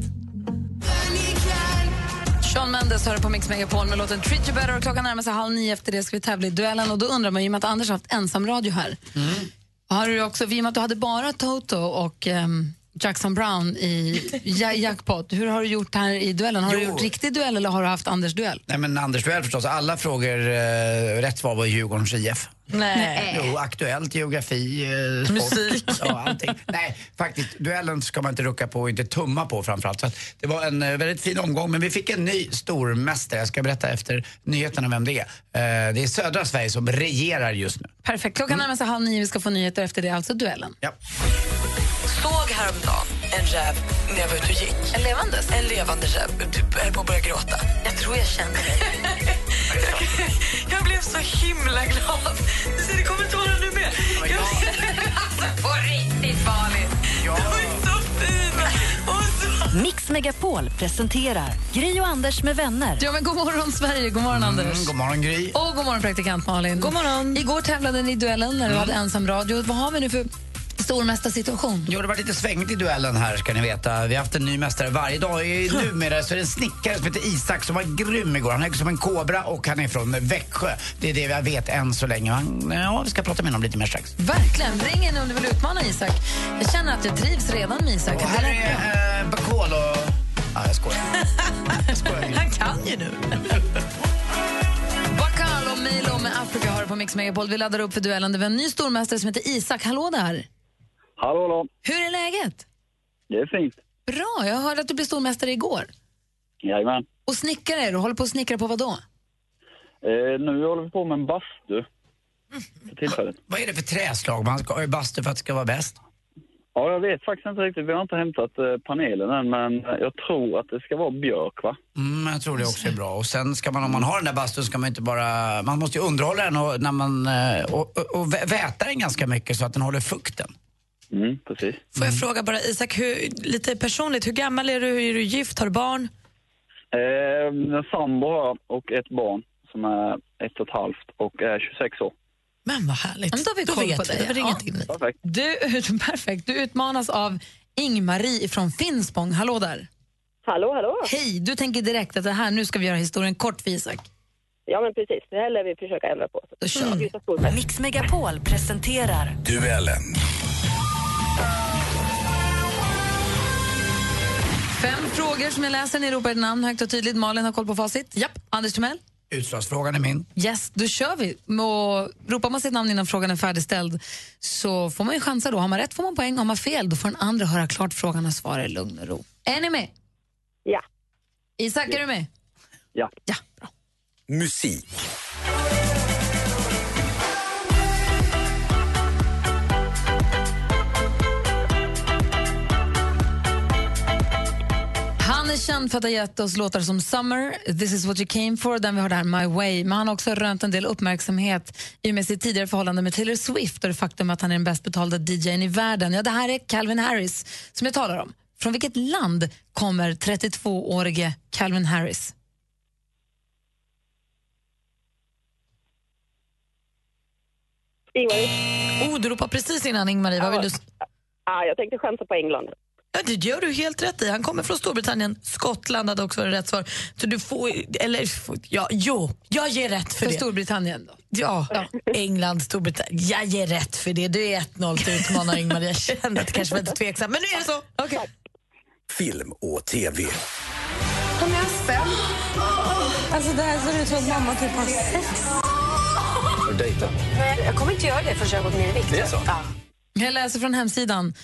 Sean Mendes hör på Mix Megapol med låten Treat You Better. Och klockan närmar sig halv nio. Efter det ska vi tävla i duellen. Och då undrar man ju, i och med att Anders har haft ensamradio här. Har du också, i och med att du hade bara Toto och ehm, Jackson Brown i ja, jackpot. Hur har du gjort här i duellen? Har du Jo. gjort riktig duell eller har du haft Anders duell? Nej men Anders Duell förstås, alla frågor eh, rätt svar var Djurgårdens IF. Nej. Jo, aktuellt, geografi, eh, sport. Musik. Ja, allting. Nej, faktiskt, duellen ska man inte rucka på och inte tumma på framförallt. Så att det var en eh, väldigt fin omgång, men vi fick en ny stormästare. Jag ska berätta efter nyheterna vem det är. Eh, det är södra Sverige som regerar just nu. Perfekt. Klockan närmar sig halv nio. Vi ska få nyheter efter det. Alltså duellen. Ja. såg häromdagen en räv när jag var ute och gick. En levandes? En levande räv. Du höll på att börja gråta. Jag tror jag känner dig. [laughs] jag blev så himla glad. Det kommer tårar nu med. Jag... [laughs] alltså, på riktigt farligt. De är så fina. Så... Mix Megapol presenterar Gri och Anders med vänner. Ja, men god morgon, Sverige. God morgon, Anders. Mm, god morgon Gry. Och god morgon, praktikant Malin. God morgon. Igår tävlade ni i duellen när du hade ensam radio. Vad har vi nu för stormästarsituation? Jo, det varit lite svängigt i duellen här ska ni veta. Vi har haft en ny mästare varje dag. I- Numera så är det en snickare som heter Isak som var grym igår. Han är som en kobra och han är från Växjö. Det är det jag vet än så länge. Han, ja, vi ska prata med honom lite mer strax. Verkligen. Ring in om du vill utmana Isak. Jag känner att jag trivs redan med Isak. Och här är eh, Bacol och... Ja, jag skojar. [laughs] Han kan ju nu. Bakal och Milo med Africa har på Mix Megapol. Vi laddar upp för duellen. Det var en ny stormästare som heter Isak. Hallå där! Hallå, hallå. Hur är läget? Det är fint. Bra, jag hörde att du blev stormästare igår. Jajamän. Och snickare är du. Håller på att snickra på vad då? Eh, nu håller vi på med en bastu. För tillfället. Vad är det för träslag man ska ha i bastu för att det ska vara bäst? Ja, jag vet faktiskt inte riktigt. Vi har inte hämtat eh, panelen än, men jag tror att det ska vara björk, va? Mm, jag tror det också är bra. Och sen ska man, om man har den där bastun ska man inte bara... Man måste ju underhålla den och, när man, eh, och, och, och vä- väta den ganska mycket så att den håller fukten. Mm, precis. Får jag fråga bara Isak, hur, lite personligt, hur gammal är du? Är du gift? Har du barn? Eh, en sambo har jag och ett barn som är ett och ett halvt och är 26 år. Men vad härligt. Men då har vi koll på vi. dig. Det Ja. nytt. Perfekt. Du, [laughs] perfekt. Du utmanas av Ingmarie från Finspång. Hallå där! Hallå, hallå. Hej! Du tänker direkt att det här, nu ska vi göra historien kort för Isak. Ja, men precis. Det här lär vi försöka ändra på. Då kör vi. Mm. Mix Megapol presenterar Duellen. Fem frågor som jag läser. Ni ropar ett namn högt och tydligt. Malin har koll på facit. Japp. Anders Timell? Utslagsfrågan är min. Yes, då kör vi. Och ropar man sitt namn innan frågan är färdigställd så får man ju chansa då. Har man rätt får man poäng, har man fel då får den andra höra klart frågan och svara i lugn och ro. Är ni med? Ja. Isak, är du med? Ja. Ja, bra. Musik. Är känd för att ha gett oss låtar som Summer, This is what you came for, den vi har där, My way. Men han har också rönt en del uppmärksamhet i och med sitt tidigare förhållande med Taylor Swift och det faktum att han är den bäst betalda DJn i världen. Ja, det här är Calvin Harris som jag talar om. Från vilket land kommer 32-årige Calvin Harris? Ingmarie? Oh, du ropar precis innan Ingmarie. Vad vill du? Ah, jag tänkte chansa på England. Ja, det gör du helt rätt i. Han kommer från Storbritannien. Skottland hade också varit rätt svar. Så du får, eller, ja, jo, jag ger rätt för, För det. Storbritannien då? Ja, England, Storbritannien. Jag ger rätt för det. Du är 1-0 till utmanar Ingmar. Jag kände att det kanske var lite tveksamt, men nu är det så. Okay. Film och TV. Hon är fem. Alltså det här ser ut som att mamma typ har sex. Har du dejtat? Nej, jag kommer inte göra det förrän jag har gått ner i vikt. Det är så? Ja. Jag läser från hemsidan.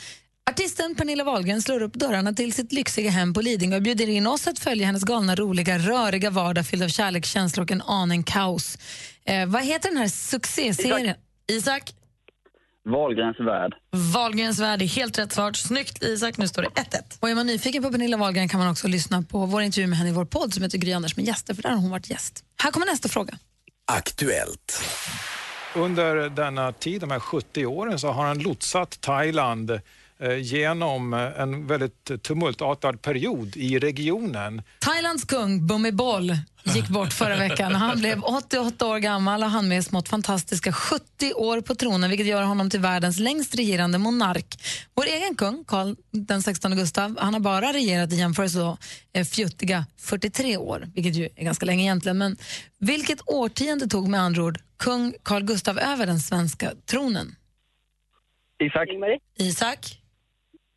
Artisten Pernilla Wahlgren slår upp dörrarna till sitt lyxiga hem på Lidingö och bjuder in oss att följa hennes galna, roliga, röriga vardag fylld av kärlek, känslor och en aning kaos. Eh, vad heter den här succéserien? Isak? Wahlgrens värld. Wahlgrens värld är helt rätt svar. Snyggt Isak, nu står det 1-1. Och är man nyfiken på Pernilla Wahlgren kan man också lyssna på vår intervju med henne i vår podd som heter Gry Anders med gäster, för där har hon varit gäst. Här kommer nästa fråga. Aktuellt. Under denna tid, de här 70 åren, så har han lotsat Thailand genom eh, en väldigt tumultartad period i regionen. Thailands kung Bhumibol [laughs] gick bort förra veckan. Han blev 88 år gammal och han med smått fantastiska 70 år på tronen vilket gör honom till världens längst regerande monark. Vår egen kung, Karl den 16 Gustav, han har bara regerat i jämförelse då, eh, fjuttiga 43 år, vilket ju är ganska länge egentligen. Men vilket årtionde tog med andra ord kung Carl Gustav över den svenska tronen? Isak? Isak?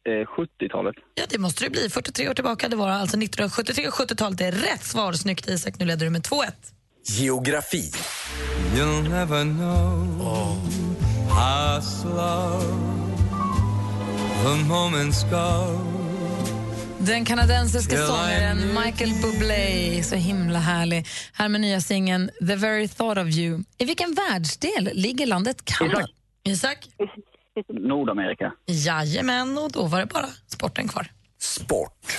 Eh, 70-talet. Ja, det måste det bli. 43 år tillbaka. Det var alltså 1973 och 70-talet. Det är rätt svar. Snyggt Isak. Nu leder du med 2-1. Geografi. You'll never know how slow the moments go. Den kanadensiska sångaren Michael Bublé, så himla härlig. Här med nya singeln The very thought of you. I vilken världsdel ligger landet Kanada? Isak? Nordamerika. Jajamän, och då var det bara sporten kvar. Sport.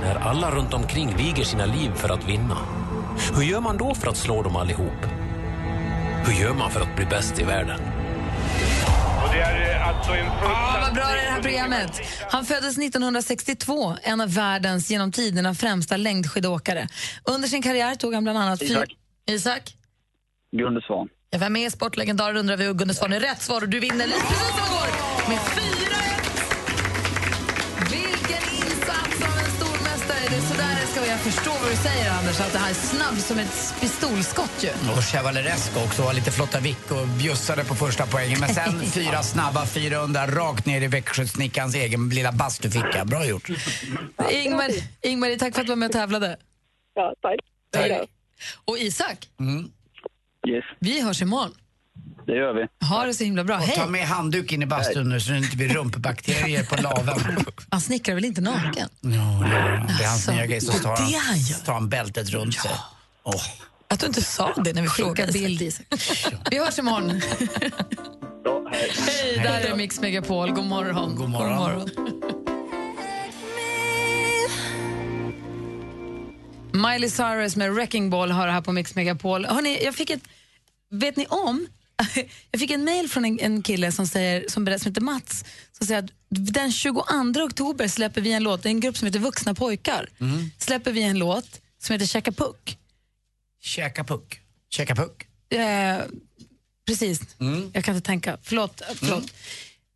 När alla runt omkring viger sina liv för att vinna. Hur gör man då för att slå dem allihop? Hur gör man för att bli bäst i världen? Och det är alltså en Ah, vad bra det är det här programmet. Han föddes 1962, en av världens genom tiderna främsta längdskidåkare. Under sin karriär tog han bland annat... Isak. Isak? Gunde Svan. Ja, vem är sportlegendar undrar vi och Gunde Svan är rätt svar och du vinner lite precis som igår. med 4-1. Vilken insats av en stormästare. Det är sådär det ska vara. Jag förstår vad du säger, Anders, att det här är snabb som ett pistolskott ju. Och Chevaleresco också, var lite flotta vick och bjussade på första poängen. Men sen [laughs] fyra snabba, 400 rakt ner i Växjösnickarns egen lilla bastuficka. Bra gjort. Ingmar, Ingmar, tack för att du var med och tävlade. Ja, tack. Tack. Och Isak, Mm. Yes, vi hörs imorgon. det gör vi. Ha det så himla bra. Och Hej! ta med handduk in i bastun nu så det inte blir rumpbakterier på laven. [laughs] Han snickrar väl inte naken? Ja, det är hans Alltså, nya grej. Så tar det han tar han bältet runt sig. Åh. Att du inte sa det när vi frågade. bild. Vi hörs imorgon. Hej, där är Mix Megapol. God morgon. God morgon. Miley Cyrus med Wrecking Ball har det här på Mix Megapol. Hörrni, jag fick ett... Vet ni om? [laughs] Jag fick en mail från en, en kille som, säger, som, berättar, som heter Mats som säger att den 22 oktober släpper vi en låt, det är en grupp som heter Vuxna pojkar, Mm. släpper vi en låt som heter Käka puck. Käka puck. Käka puck. Eh, precis, Mm. jag kan inte tänka. Förlåt. förlåt.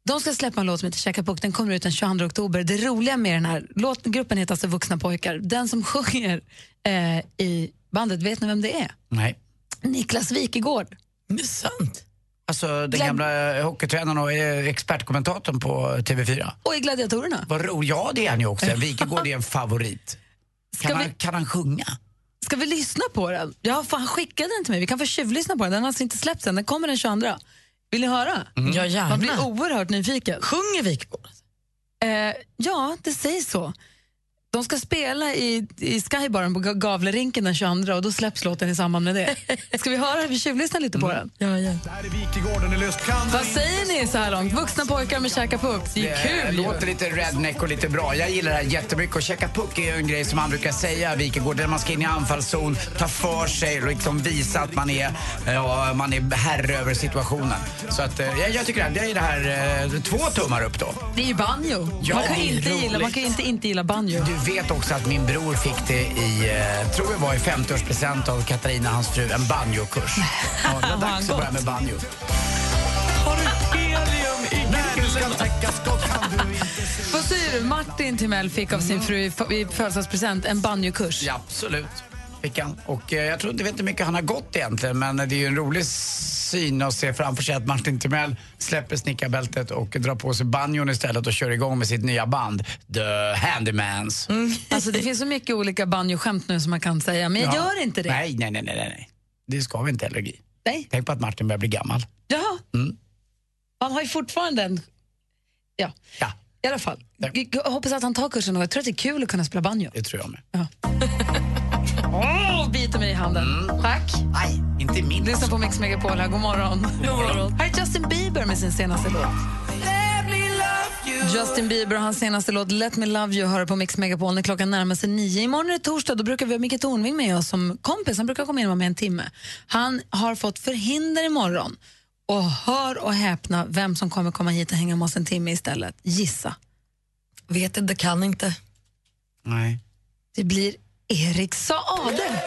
De ska släppa en låt som heter Käka puck, den kommer ut den 22 oktober. Det roliga med den här låten, gruppen heter alltså Vuxna pojkar. Den som [laughs] sjunger eh, i bandet, vet ni vem det är? Nej. Niklas Wikegård. Det är sant. Alltså den Glad- gamla hockeytränaren och eh, expertkommentatorn på TV4. Och i Gladiatorerna. Vad ro, ja, det är han ju också. [laughs] Wikegård är en favorit. Ska Kan, vi- han, kan han sjunga? Ska vi lyssna på den? Ja, fan, han skickade den till mig. Vi kan få tjuvlyssna på den. Den har alltså inte släppts än. Den kommer den 22. Vill ni höra? Ja, gärna. Man blir oerhört nyfiken. Sjunger Wikborg? Eh, ja, det sägs så. De ska spela i, i Skybaren på Ga- Gavlerinken den 22 och då släpps låten i samband med det. [laughs] Ska vi höra? Vi tjuvlyssnar lite på den. Ja, ja. Vad säger ni så här långt? Vuxna pojkar med käka puck. Det är Det kul ju. låter lite redneck och lite bra. Jag gillar det här jättemycket. Och checka puck är ju en grej som man brukar säga, Wikegård, där man ska in i anfallszon, ta för sig och liksom visa att man är, ja, man är herre över situationen. Så att, eh, jag, jag tycker att det är det här, eh, två tummar upp då. Det är ju banjo. Ja, man, kan det inte gilla, man roligt. kan ju inte inte gilla banjo. Vet också att min bror fick det i, eh, tror jag var i 50-årspresent av Katarina, hans fru, en banjokurs. Ja, det var [laughs] dags att börja med banjo. Har du helium i se. Vad säger du? Martin Timell fick av sin fru i f- i födelsedagspresent en banjokurs. Ja, absolut. Fick han. Och eh, jag tror inte vet inte hur mycket han har gått egentligen men det är ju en rolig syn att se framför sig att Martin Timell släpper snickarbältet och drar på sig banjon istället och kör igång med sitt nya band The Handymans. Alltså, det finns så mycket olika banjoskämt nu som man kan säga, men jag Ja. gör inte det. Nej, nej, nej, nej, nej. Det ska vi inte heller Gry. Nej. Tänk på att Martin börjar bli gammal. Jaha. Mm. Han har ju fortfarande en... Ja. Ja. I alla fall. Jag hoppas att han tar kursen och jag tror att det är kul att kunna spela banjo. Det tror jag med. [laughs] Åh, biter mig i handen. Tack. Nej, inte min. Lyssna på Mix Megapol här. God morgon. God morgon. [laughs] Här är Justin Bieber med sin senaste låt. Justin Bieber och hans senaste låt Let me love you hör på Mix Megapol när klockan närmar sig nio. Imorgon är det torsdag, då brukar vi ha Micke Tornving med oss som kompis. Han brukar komma in med en timme. Han har fått förhinder imorgon. Och hör och häpna vem som kommer komma hit och hänga med oss en timme istället. Gissa. Vet inte, kan inte. Nej. Det blir Erik Saade.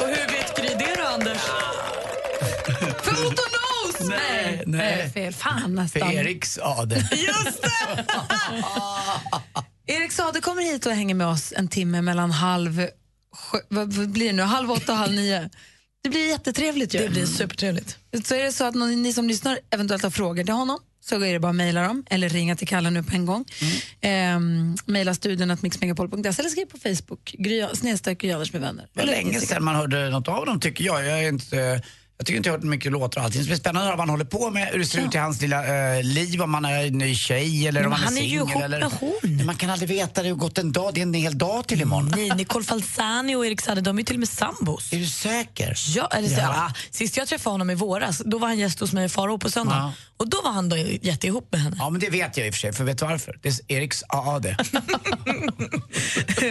Och hur vet Gry det då, Anders? För Otto Knows! Nej, nej. Fel. Fan För nästan. Erik Sade. Just det! [laughs] Erik Sade kommer hit och hänger med oss en timme mellan halv... sju- Vad vad blir det nu? Halv åtta och halv nio. Det blir jättetrevligt ju. Det blir supertrevligt. Så är det så att någon, ni som lyssnar eventuellt har frågor till honom så är det bara att mejla dem eller ringa till Kalle nu på en gång. Mm. Ehm, mejla studion att mixmegapol.se eller skriv på Facebook, snedstreck med vänner. Det var länge sedan man hörde något av dem tycker jag. Jag, är inte, jag tycker inte jag har hört mycket låtar och allting. Det blir spännande vad han håller på med, hur det ser ut i hans lilla eh, liv, om han är en ny tjej eller Men om han, han är är ju singel. ihop eller... med hon. Man kan aldrig veta, det har gått en dag, det är en hel dag till imorgon. Nej, [laughs] Nicole Falzani och Erik Saade, de är till och med sambos. Är du säker? Ja, eller så, Ja. sist jag träffade honom i våras, då var han gäst hos mig i Faro på söndag. Ja. Och då var han då jätteihop med henne. Ja, men det vet jag i och för sig, för vet du varför? Det är Eriks AAD. [laughs]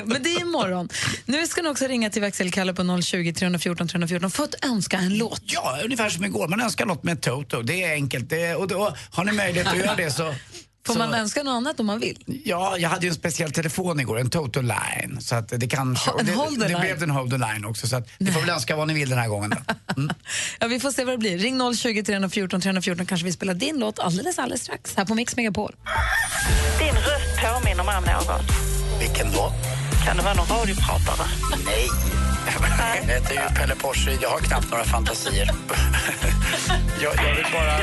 Men det är imorgon. Nu ska ni också ringa till växelkalle på 020 314 314 för att önska en låt. Ja, ungefär som igår. Man önskar något med Toto. Det är enkelt. Det, och då, har ni möjlighet att göra det så... [laughs] Får så, man önska något annat om man vill? Ja, jag hade ju en speciell telefon igår, en Toto Line. Så att det kan, Ha- en det, Holder det Line. blev en Holder Line också. Så att ni får väl önska vad ni vill den här gången. Då. [laughs] ja, vi får se vad det blir. Ring 020 314 314 kanske vi spelar din låt alldeles, alldeles strax här på Mix Megapol. Din röst påminner mig om någon. Vilken då? Kan det vara någon radiopratare? Nej. Jag heter ju Pelle Porsche. Jag har knappt några fantasier. jag, jag vill bara...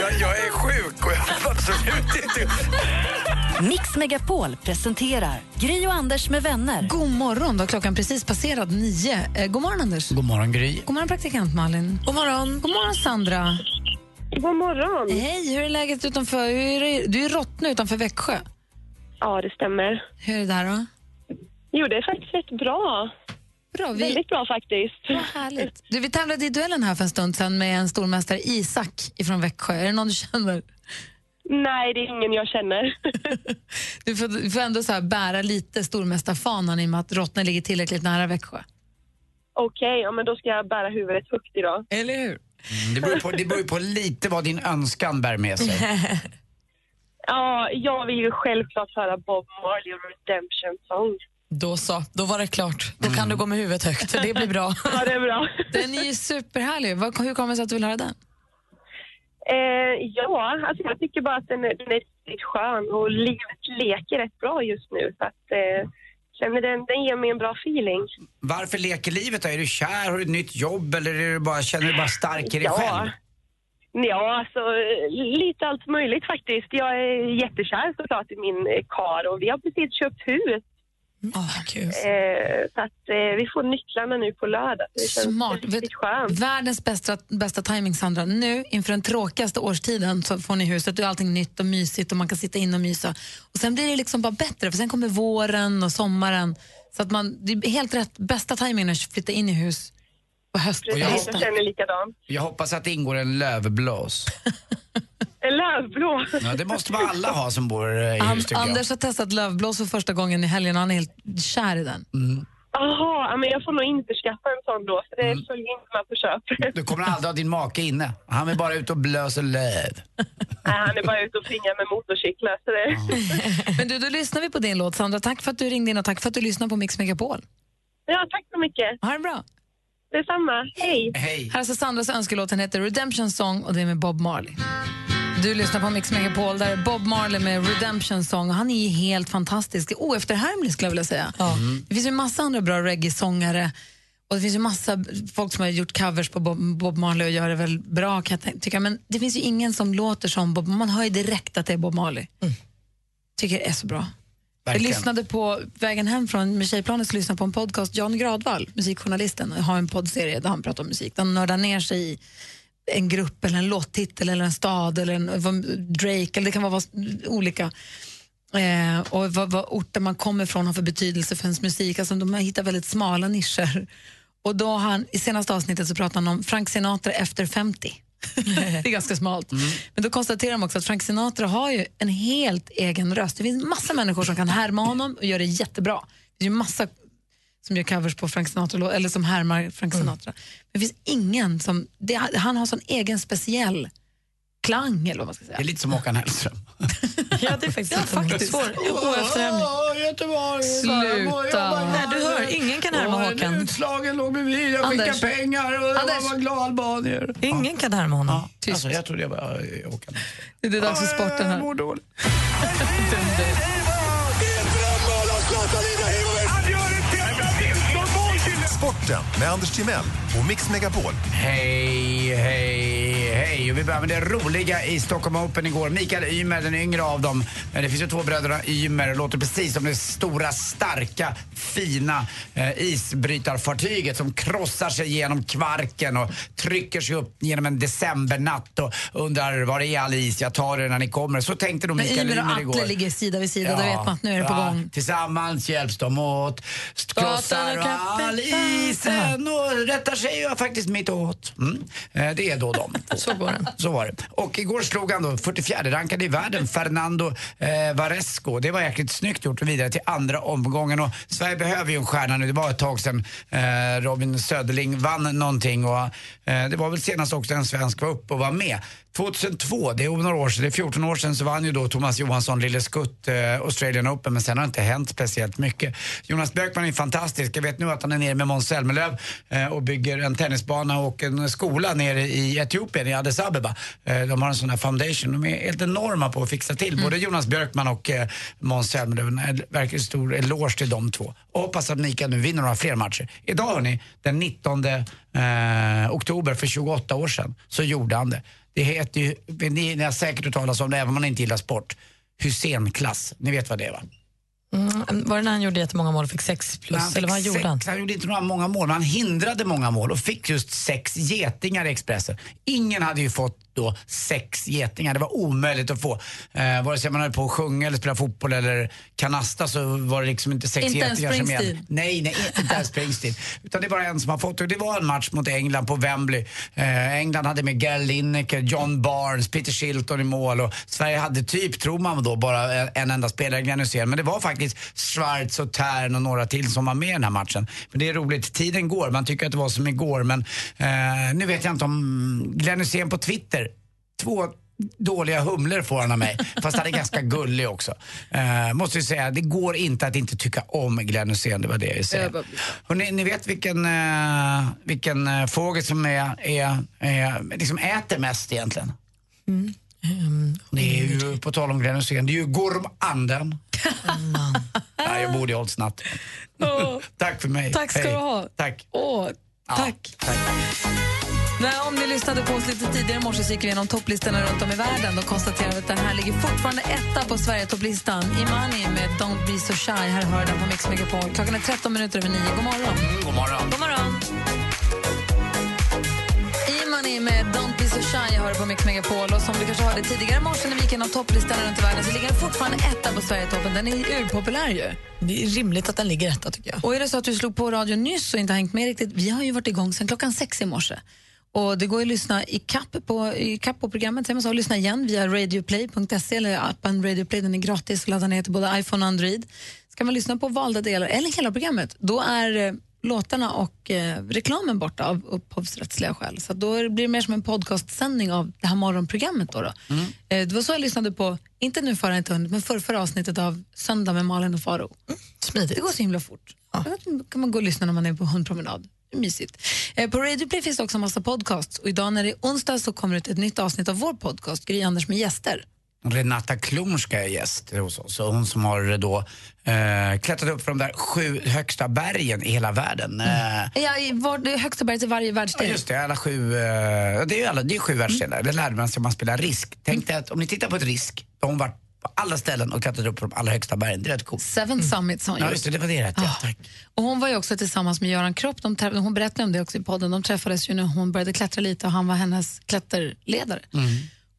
jag, jag är sjuk och jag vill absolut inte... Mix Megapol presenterar Gry och Anders med vänner. God morgon, då klockan precis passerat nio. Eh, god morgon, Anders. God morgon, Gry. God morgon, praktikant Malin. God morgon. God morgon, Sandra. God morgon. Hej, hur är läget utanför? Hur är det? Du är i Rottne utanför Växjö. Ja, det stämmer. Hur är det där då? Jo, det är faktiskt rätt bra. Bra, vi... Väldigt bra faktiskt. Vad härligt. Du, vi tävlade i duellen här för en stund sedan med en stormästare Isak från Växjö. Är det någon du känner? Nej, det är ingen jag känner. [laughs] Du får, du får ändå så här bära lite stormästarfanan i och med att Rottne ligger tillräckligt nära Växjö. Okej, ja, men då ska jag bära huvudet högt idag. Eller hur? Mm, det, beror på, det beror på lite vad din önskan bär med sig. [laughs] Ja, jag vill ju självklart höra Bob Marley och Redemption Song. Då så, då var det klart. Då kan du gå med huvudet högt, för det blir bra. [laughs] Ja, det är bra. [laughs] Den är ju superhärlig. Hur kommer det sig att du vill höra den? Eh, ja, alltså jag tycker bara att den är, den är riktigt skön och livet leker rätt bra just nu. Så att, eh, känner den, den ger mig en bra feeling. Varför leker livet då? Är du kär? Har du ett nytt jobb? Eller är du bara, känner du bara stark i dig Ja. själv? Ja, alltså lite allt möjligt faktiskt. Jag är jättekär såklart i min eh, kar och vi har precis köpt hus. Eh, så att eh, vi får nycklarna nu på lördag. Det Smart. skönt. Världens bästa, bästa timing Sandra. Nu inför den tråkigaste årstiden så får ni huset. Då är allting nytt och mysigt och man kan sitta in och mysa. Och sen blir det liksom bara bättre för sen kommer våren och sommaren. Så att man, det är helt rätt. Bästa timingen att flytta in i hus på hösten. Och jag Precis, jag känner likadant. Jag hoppas att det ingår en lövblås. [laughs] En lövblå. Ja, det måste man alla ha som bor eh, i An- hus. Anders har testat lövblås för första gången i helgen och han är helt kär i den. Jaha, ja, men jag får nog inte skaffa en sån då, för det Mm. följer inte med på köpet. Du kommer aldrig ha din make inne. Han är bara ute och blöser löv. [laughs] Nej, han är bara ute och fingrar med motorcyklar. Så det... [laughs] Men du, då lyssnar vi på din låt Sandra. Tack för att du ringde in och tack för att du lyssnar på Mix Megapol. Ja, tack så mycket. Ha det bra. Detsamma. Hej. Hej. Här är alltså Sandras önskelåt. Den heter Redemption Song och det är med Bob Marley. Du lyssnar på Mix Megapol där är Bob Marley med Redemption Song. Och han är ju helt fantastisk. Oefterhärmlig skulle jag vilja säga. Det finns ju massa andra bra reggae-sångare och det finns ju massa folk som har gjort covers på Bob, Marley och gör det väl bra kan jag tycka. Men det finns ju ingen som låter som Bob. Man hör ju direkt att det är Bob Marley. Tycker det är så bra. Verkligen. Jag lyssnade på vägen hem från med Tjejplanet så lyssnade på en podcast. Jan Gradvall, musikjournalisten, har en poddserie där han pratar om musik. Han nördar ner sig i en grupp eller en låttitel eller en stad eller en Drake eller det kan vara olika. Eh, och vad, vad orter man kommer ifrån har för betydelse för ens musik. Alltså, de hittat väldigt smala nischer. Och då han, I senaste avsnittet så pratar han om Frank Sinatra efter 50. [laughs] det är ganska smalt. Men då konstaterar de också att Frank Sinatra har ju en helt egen röst. Det finns massa människor som kan härma honom och gör det jättebra. Det finns ju massa som gör covers på Frank Sinatra eller som härmar Frank Sinatra. Men det finns ingen som... Det, han har sån egen speciell klang eller vad man ska säga. Det är lite som Håkan Hellström. [laughs] Ja, det är faktiskt ja, faktiskt. svår. Oefterhärmlig. Göteborg, Sluta. Nej, du hör, ingen kan härma en Håkan. utslagen låg bredvid, jag Anders. skickade pengar och Anders. jag var glad albanier. Ingen kan härma honom. Tyst. Alltså, jag trodde jag var Håkan. Det är dags för sporten Jag här. mår dåligt. [laughs] Sporten med Anders Timell och Mix Megapol. Hej, hej, hej. Och vi börjar med det roliga i Stockholm Open igår. Mikael Ymer, den yngre av dem. Men det finns ju två bröderna Ymer. låter precis som det stora, starka, fina eh, isbrytarfartyget som krossar sig genom Kvarken och trycker sig upp genom en decembernatt och undrar var är all is? Jag tar det när ni kommer. Så tänkte nog Men Mikael Ymer Ymer och igår. Atle ligger sida vid sida, då vet man att nu är det på ja, gång. Tillsammans hjälps de åt. Krossar all Kapellan. Isen och rättar sig ju faktiskt mitt åt. Mm. Eh, Det är då de. [laughs] Så går det. Så var det. Och igår slog han då 44 rankade i världen, Fernando eh, Varesco. Det var jäkligt snyggt gjort och vidare till andra omgången. Och Sverige behöver ju en stjärna nu. Det var ett tag sedan eh, Robin Söderling vann någonting och eh, det var väl senast också en svensk var uppe och var med. 2002, det är några år sedan, det är 14 år sedan så vann ju då Thomas Johansson Lille Skutt eh, Australian Open men sen har det inte hänt speciellt mycket. Jonas Björkman är fantastisk. Jag vet nu att han är nere med Måns Zelmerlöw eh, och bygger en tennisbana och en skola nere i Etiopien, i Addis Abeba. Eh, de har en sån här foundation. De är helt enorma på att fixa till. Både Jonas Björkman och eh, Måns Zelmerlöw. En verkligen stor eloge till de två. Och hoppas att ni kan nu vinna några fler matcher. Idag hörni, den 19 eh, oktober för 28 år sedan så gjorde han det. Det heter ju, ni, ni har säkert hört talas om det även om man inte gillar sport. Hussein-klass, ni vet vad det är va? Mm, var det när han gjorde jättemånga mål och fick sex plus? Han eller vad gjorde han? sex, han gjorde inte några många mål, men han hindrade många mål och fick just sex getingar i Expressen. Ingen hade ju fått då sex getingar, det var omöjligt att få. Eh, vare sig man höll på att sjunga eller spela fotboll eller kanasta så var det liksom inte sex Inte getingar som gällde. Nej, nej, inte ens Springsteen. [laughs] Utan det är bara en som har fått det. Och Det var en match mot England på Wembley. Eh, England hade med Gary Lineker, John Barnes, Peter Shilton i mål och Sverige hade typ, tror man då, bara en, en enda spelare, Glenn Hysén. Men det var faktiskt Schwarz och Tern och några till som var med i den här matchen. Men det är roligt, tiden går. Man tycker att det var som igår men eh, nu vet jag inte om Glenn Hysén på Twitter, två dåliga humlor får han av mig. [laughs] Fast han är ganska gullig också. Eh, måste jag säga, det går inte att inte tycka om Glenn Hysén, det var det jag säger. Och ni, ni vet vilken, eh, vilken eh, fågel som är, är, är, liksom äter mest egentligen? Det är ju, på tal om Glenn Hysén, det är ju gormanden. [laughs] ja, jag borde ju hållit snabbt. Tack för mig. Tack ska Hej. du ha. Tack. Åh, tack. Nej, om ni lyssnade på oss lite tidigare i morse så gick vi igenom topplistorna runt om i världen. Då konstaterar vi att den här ligger fortfarande etta på Sverigetopplistan. Imani med Don't be so shy. Här hör den på Mix Megapol. Klockan är 13 minuter över 9. God morgon. God morgon. God morgon. Imani med Don't be so shy hör på Mix Megapol. Och som du kanske hörde tidigare i morse när vi gick igenom topplistorna runt i världen så ligger den fortfarande etta på Sverigetoppen. Den är urpopulär ju. Det är rimligt att den ligger etta tycker jag. Och är det så att du slog på radion nyss och inte har hängt med riktigt, vi har ju varit igång sedan klockan sex i morse. Och det går att lyssna i kapp på, i kapp på programmet, säger man så, och lyssna igen via radioplay.se eller appen Radioplay, den är gratis att ladda ner till både iPhone och Android. Ska man lyssna på valda delar eller hela programmet, då är eh, låtarna och eh, reklamen borta av upphovsrättsliga skäl. Så då blir det mer som en podcastsändning av det här morgonprogrammet. Då då. Mm. Eh, det var så jag lyssnade på, inte nu förra inte hunnit, men förra, förra avsnittet av Söndag med Malin och Faro. Smidigt. Det går så himla fort. Då kan man gå och lyssna när man är på hundpromenad. Mysigt. Eh, på Radio Play finns det också en massa podcasts. Och idag när det är onsdag så kommer det ut ett nytt avsnitt av vår podcast, Gry Anders med gäster. Renata Klumska är gäst hos oss. Hon som har då eh, klättrat upp för de där sju högsta bergen i hela världen. Eh, Ja, i var, det är högsta berget i varje Ja, världsdel. just det, alla sju, eh, det är ju alla, det är sju världsdelar. Det lärde man sig om man spelar risk. Tänk dig att om ni tittar på ett risk, hon varit på alla ställen och klättrat upp på de allra högsta bergen. Det är rätt coolt. Seven Summits har hon Ja, gjort. just det, var det rätt. Ja, tack. Och hon var ju också tillsammans med Göran Kropp. De hon berättade om det också i podden. De träffades ju när hon började klättra lite och han var hennes klätterledare.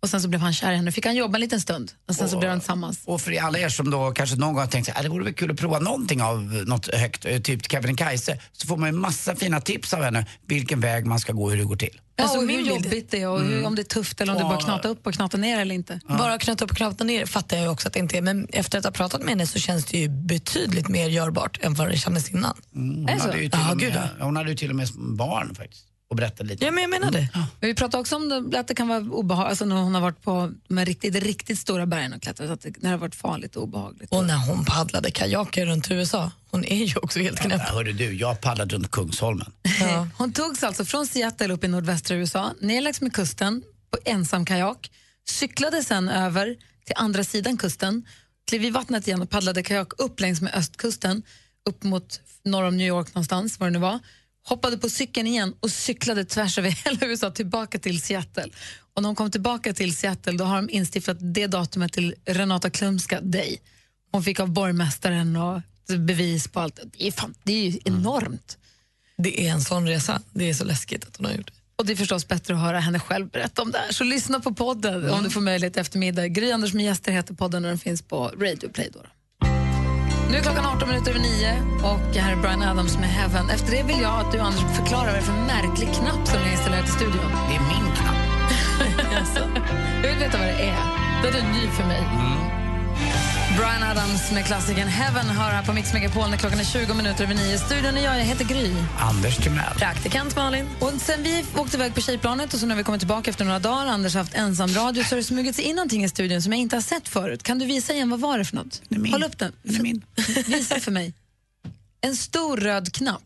Och sen så blev han kär i henne. Fick han jobba en liten stund och sen så blev de tillsammans. Och för alla er som då kanske någon gång har tänkt sig, "Ah, det vore väl kul att prova någonting av något högt, eh, typ Kebnekaise, så får man ju massa fina tips av henne vilken väg man ska gå och hur det går till. Alltså och hur jobbigt det är och hur, om det är tufft eller om det bara knata upp och knata ner eller inte. Bara knata upp och knata ner fattar jag ju också att det inte är, men efter att ha pratat med henne så känns det ju betydligt mer görbart än vad det kändes innan. Hon, Är det så? hade ju till Ja, och gud, med, hon hade ju till och med barn faktiskt och berättade lite. Ja, men jag menar det. Men vi pratade också om det, att det kan vara obehagligt, alltså när hon har varit på de riktigt, riktigt stora bergen och klättrat, att det, när det har varit farligt och obehagligt. Och när hon paddlade kajaker runt USA, hon är ju också helt knäpp. Ja, hörde du, jag paddlade runt Kungsholmen. [laughs] Hon togs alltså från Seattle upp i nordvästra USA, ner längs med kusten på ensam kajak, cyklade sen över till andra sidan kusten, klev i vattnet igen och paddlade kajak upp längs med östkusten, upp mot norr om New York någonstans, var det nu var, hoppade på cykeln igen och cyklade tvärs över [laughs] hela USA tillbaka till Seattle. Och när hon kom tillbaka till Seattle då har de instiftat det datumet till Renata Klumska Day. Hon fick av borgmästaren och bevis på allt. Det är, fan, det är ju enormt. Det är en sån resa. Det är så läskigt att hon har gjort det. Och det är förstås bättre att höra henne själv berätta om det här. Så lyssna på podden om du får möjlighet eftermiddag. Gry Anders med gäster heter podden och den finns på Radio Play. Då. Nu är klockan 18 minuter över 9 och här är Brian Adams med Heaven. Efter det vill jag att du, Anders, förklarar vad det är för märklig knapp som är installerad i studion. Det är min knapp. [laughs] alltså, jag vill veta vad det är. Det är ny för mig. Brian Adams med klassikern Heaven hör här på Mix Megapol när klockan är 20 minuter över 9. Studion är jag, jag heter Gry. Anders Timell. Praktikant Malin. Och sen vi åkte iväg på tjejplanet och så när vi kommit tillbaka efter några dagar, Anders har haft ensam radio, så har det smugit sig in någonting i studion som jag inte har sett förut. Kan du visa igen, vad var det för något? Håll upp den. [laughs] Visa för mig. En stor röd knapp.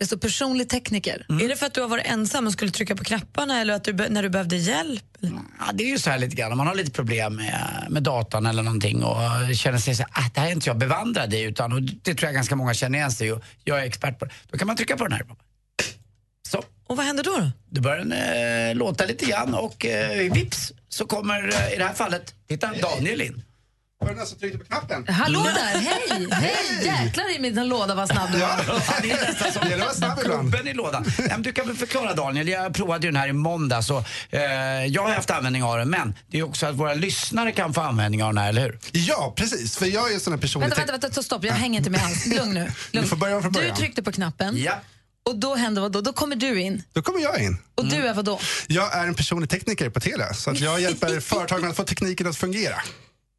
Det står personlig tekniker. Är det för att du har varit ensam och skulle trycka på knapparna eller att du, när du behövde hjälp? Ja, det är ju så här lite grann, om man har lite problem med, med datan eller någonting och känner sig så här, ah, det här är inte jag bevandrad i utan, och det tror jag ganska många känner igen sig och jag är expert på det. Då kan man trycka på den här. Så. Och vad händer då? Då, då börjar den eh, låta lite grann och eh, vips så kommer eh, i det här fallet, titta Daniel in. Var det någon som tryckte på knappen? Hallå där, hej! Hej! Jäklar i min låda vad snabb du var. Ja, det är nästan som Det gäller att vara snabb ibland. klubben i lådan. Men du kan väl förklara Daniel, jag provade ju den här i måndag så eh, jag har haft användning av den men det är också att våra lyssnare kan få användning av den här, eller hur? Ja, precis. För jag är en sån här personlig... Vänta, vänta, vänta, stopp, jag hänger inte med alls. Lugn nu. Lugn. Du får börja från Du början. tryckte på knappen Ja. och då händer vad då? Då kommer du in. Då kommer jag in. Och du är vad då? Jag är en personlig tekniker på Telia, så att jag [laughs] hjälper företag med att få tekniken att fungera.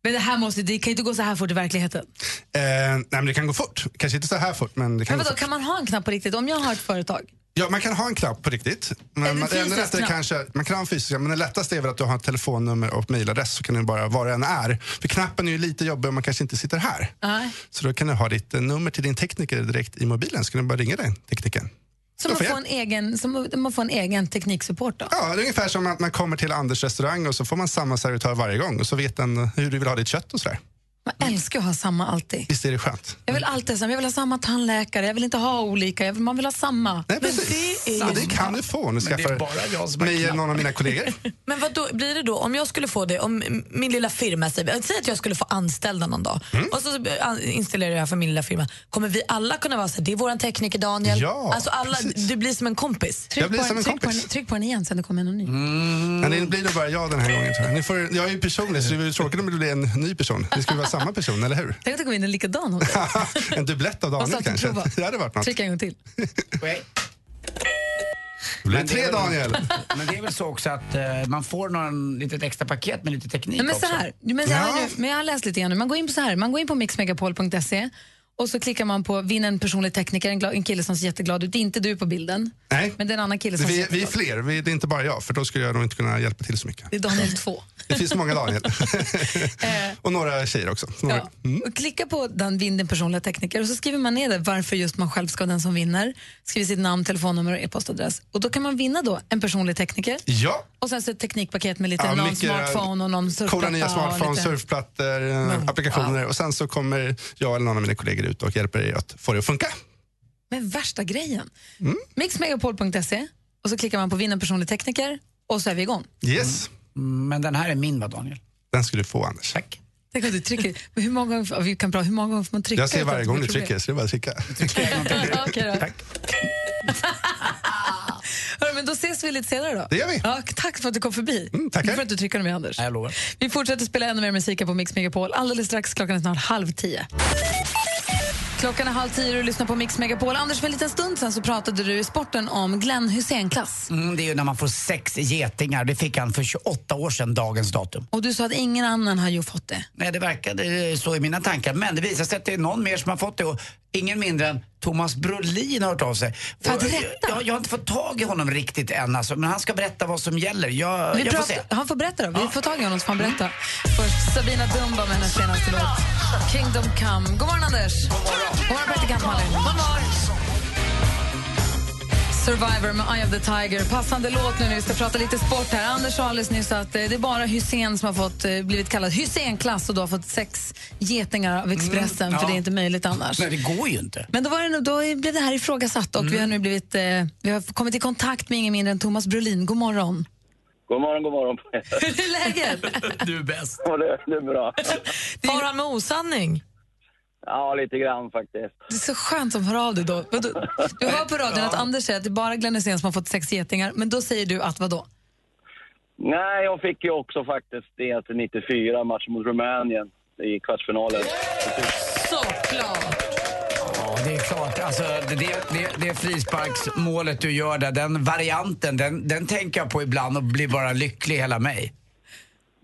Men det här måste, det kan inte gå så här fort i verkligheten. Eh, nej, men det kan gå fort. Kanske inte så här fort, men det kan Men vadå, kan man ha en knapp på riktigt? Om jag har ett företag? Ja, man kan ha en knapp på riktigt. En Men man, fysisk lättare kanske, man kan ha en fysisk, men det lättaste är väl att du har ett telefonnummer och mejladress så kan du bara var det än är. För knappen är ju lite jobbig om man kanske inte sitter här. Nej. Så då kan du ha ditt eh, nummer till din tekniker direkt i mobilen så kan du bara ringa den teknikern. Man får får, en egen, så man får en egen tekniksupport då? Ja, det är ungefär som att man kommer till Anders restaurang och så får man samma servitör varje gång och så vet den hur du vill ha ditt kött och sådär. Man älskar att ha samma alltid. Visst är det skönt? Jag vill alltid. Jag vill ha samma tandläkare, jag vill inte ha olika. Jag vill, man vill ha samma. Nej, precis. det är ja, det kan du få om du Men är skaffar mig eller någon av mina kollegor. [laughs] Men vad då, blir det då, om jag skulle få det, om min lilla firma, säger säg att jag skulle få anställda någon dag Mm. och så installerar jag det här för min lilla firma. Kommer vi alla kunna vara så här, det är våran tekniker Daniel. Ja, alltså alla, du blir som en kompis. Jag blir på som en tryck, på kompis. den, tryck på den igen sen det kommer någon ny. Men det blir nog bara jag den här gången får, jag är ju personlig så det vore tråkigt om det blir en ny person. Det vara samma person, eller hur? [laughs] Tänk att det kommer in en likadan hos [laughs] dig. en dubblett av Daniel kanske. Det hade varit något. Tryck en gång till. [laughs] Det blir Men det tre är väl- Daniel. Men det är väl så också att eh, man får någon litet extra paket med lite teknik Nej, men så också. här, men, så här Ja. nu, men jag har läst lite grann nu. Man går in på så här, man går in på mixmegapol.se och så klickar man på vinn en personlig tekniker, en, gla- en kille som ser jätteglad ut. Det är inte du på bilden, Nej, men det är en annan kille som ser vi, vi är ut. fler. Vi, det är inte bara jag, för då skulle jag nog inte kunna hjälpa till så mycket. Det är Daniel 2. Det finns många Daniel. [laughs] Eh, [laughs] och några tjejer också. Några. Ja. Och klicka på den vinn din personliga tekniker och så skriver man ner det varför just man själv ska vara den som vinner. Skriver sitt namn, telefonnummer och e-postadress. Och då kan man vinna då en personlig tekniker Ja. och sen så ett teknikpaket med lite Ja, någon mycket smartphone och någon surfplatta. Coola nya smartphones, lite- surfplattor, eh, applikationer och sen så kommer jag eller någon av mina kollegor ut och hjälper er att få det att funka. Men värsta grejen. Mm. Mixmegapol.se och så klickar man på vinn en personlig tekniker och så är vi igång. Yes. Mm, Men den här är min va Daniel? Den skulle du få Anders. Tack. Tänk att du trycker. Men hur många gånger, vi kan bra, hur många gånger får man trycka? Jag ser varje gång du trycker, så det är bara att trycka. [laughs] Okej då. [laughs] Hörru, men då ses vi lite senare då. Det gör vi. Ja, tack för att du kom förbi. Mm, tackar. Du får inte trycka med Anders. Jag lovar. Vi fortsätter spela ännu mer musik på Mix Megapol. Alldeles strax, klockan är snart halv tio. Klockan är halv tio och du lyssnar på Mix Megapol. Anders, för en liten stund sen så pratade du i sporten om Glenn Hussein-klass. Mm, det är ju när man får sex getingar. Det fick han för 28 år sedan, dagens datum. Och du sa att ingen annan har ju fått det. Nej, det verkade så i mina tankar. Men det visar sig att det är någon mer som har fått det och ingen mindre än Thomas Brolin har hört av sig. För att rätta? Jag, jag har inte fått tag i honom riktigt än alltså, men han ska berätta vad som gäller. Jag, jag får se. han får berätta då. Vi får tag i honom så får han berätta. Först Sabina Dumba med hennes senaste låt Kingdom Come. God morgon Anders! God morgon! God morgon praktikant Malin! God morgon! Survivor med Eye of the Tiger. Passande låt nu när vi ska prata lite sport här. Anders sa alldeles nyss att eh, det är bara Hussein som har fått, eh, blivit kallad Hussein-klass och du har fått sex getingar av Expressen Mm, för ja. det är inte möjligt annars. Nej, det går ju inte. Men då, var det, då blev det här ifrågasatt och vi har nu blivit, eh, vi har kommit i kontakt med ingen mindre än Thomas Brolin. God morgon! God morgon, god morgon. [laughs] Hur är läget? Du är bäst. Ja, det, det är bra. Har han med osanning? Ja, lite grann faktiskt. Det är så skönt som hör av dig då. Vadå? Du hör på radion [laughs] att Anders säger att det är bara Glenn Hysén som har fått sex getingar, men då säger du att vadå? Nej, jag fick ju också faktiskt det till 94, match mot Rumänien i kvartsfinalen. Så, Såklart. Ja, det är klart. Alltså, det, det, det frisparksmålet du gör där, den varianten, den, den tänker jag på ibland och blir bara lycklig hela mig.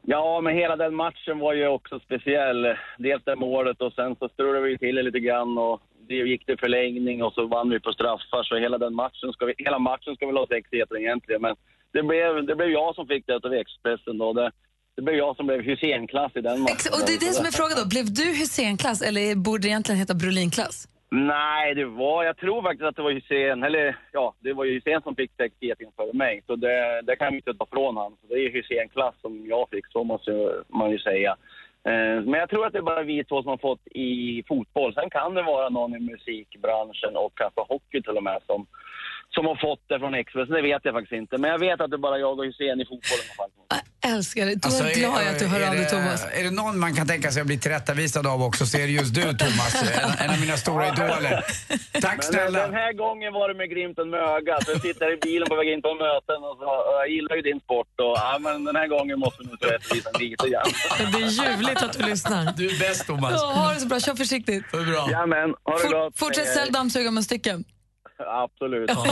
Ja, men hela den matchen var ju också speciell. Dels det målet och sen så strulade vi till det lite grann och det gick till förlängning och så vann vi på straffar. Så hela den matchen ska vi, hela matchen ska väl ha sex egentligen. Men det blev, det blev jag som fick det av Expressen då. Det, det blev jag som blev Hysén-klass i den matchen. Ex- Och det är det som är frågan då. Blev du Hussein-klass eller borde det egentligen heta Brolin-klass? Nej, det var, jag tror faktiskt att det var Hysén, eller ja, det var ju Hysén som fick sex getingar före mig. Så det, det kan vi inte ta från honom. Så det är ju Hysén-klass som jag fick, så måste man ju säga. Eh, Men jag tror att det är bara vi två som har fått i fotboll. Sen kan det vara någon i musikbranschen och kanske hockey till och med som, som har fått det från Expressen. Det vet jag faktiskt inte. Men jag vet att det är bara jag och Hysén i fotbollen som har fått Älskar det. Då Alltså, är jag glad att du hör är av dig, det- Thomas. Är det någon man kan tänka sig att bli tillrättavisad av också så är det just du Thomas, [laughs] en, en av mina stora idoler. Tack Men snälla. den här gången var det med glimten med ögat. Jag sitter i bilen på väg in på möten och, så, och jag gillar ju din sport. Och, ja, men den här gången måste vi nog rättvisa lite grann. Det är ljuvligt att du lyssnar. Du är bäst Thomas. Ja, ha det så bra. Kör försiktigt. Det är bra. Jajamän, ha det Fort- gott. Fortsätt sälj dammsugarmunstycken. [laughs] Absolut. Ha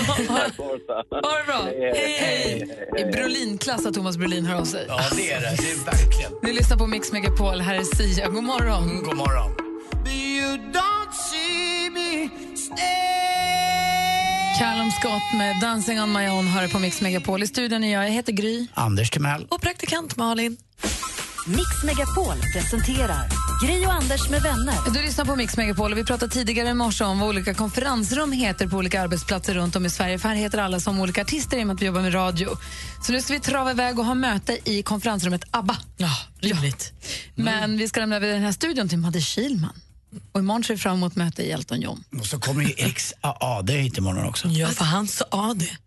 det bra. Hej, hej. Är Brolin-klass att Thomas Brolin hör av sig. Ja, det är det. Det är verkligen. Ni lyssnar på Mix Megapol. Här är Sia. God morgon. God morgon. You don't see me Callum Scott med Dancing on my own hör på Mix Megapol. I studion är jag. Jag heter Gry. Anders Timell. Och praktikant Malin. Mix Megapol presenterar Gri och Anders med vänner. Du lyssnar på Mix Megapol och vi pratade tidigare i morse om vad olika konferensrum heter på olika arbetsplatser runt om i Sverige. För här heter alla som olika artister i och med att vi jobbar med radio. Så nu ska vi trava iväg och ha möte i konferensrummet ABBA. Ja, rimligt. Men vi ska lämna över den här studion till Madde Kilman. Och imorgon ser vi fram emot möte i Elton John. Och så kommer ju XAAD hit imorgon också. Ja, för han sa det.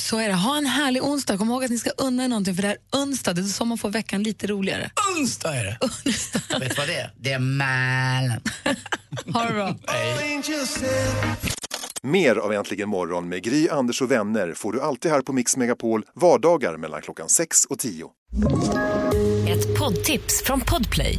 Så är det. Ha en härlig onsdag. Kom ihåg att ni ska unna er någonting för det är onsdag. Det är så man får veckan lite roligare. Onsdag är det. [laughs] Vet du vad det är? Det är Mälen. [laughs] Ha det bra. Mer av Äntligen morgon med Gry, Anders och vänner får du alltid här på Mix Megapol vardagar mellan klockan 6 och 10. Ett poddtips från Podplay.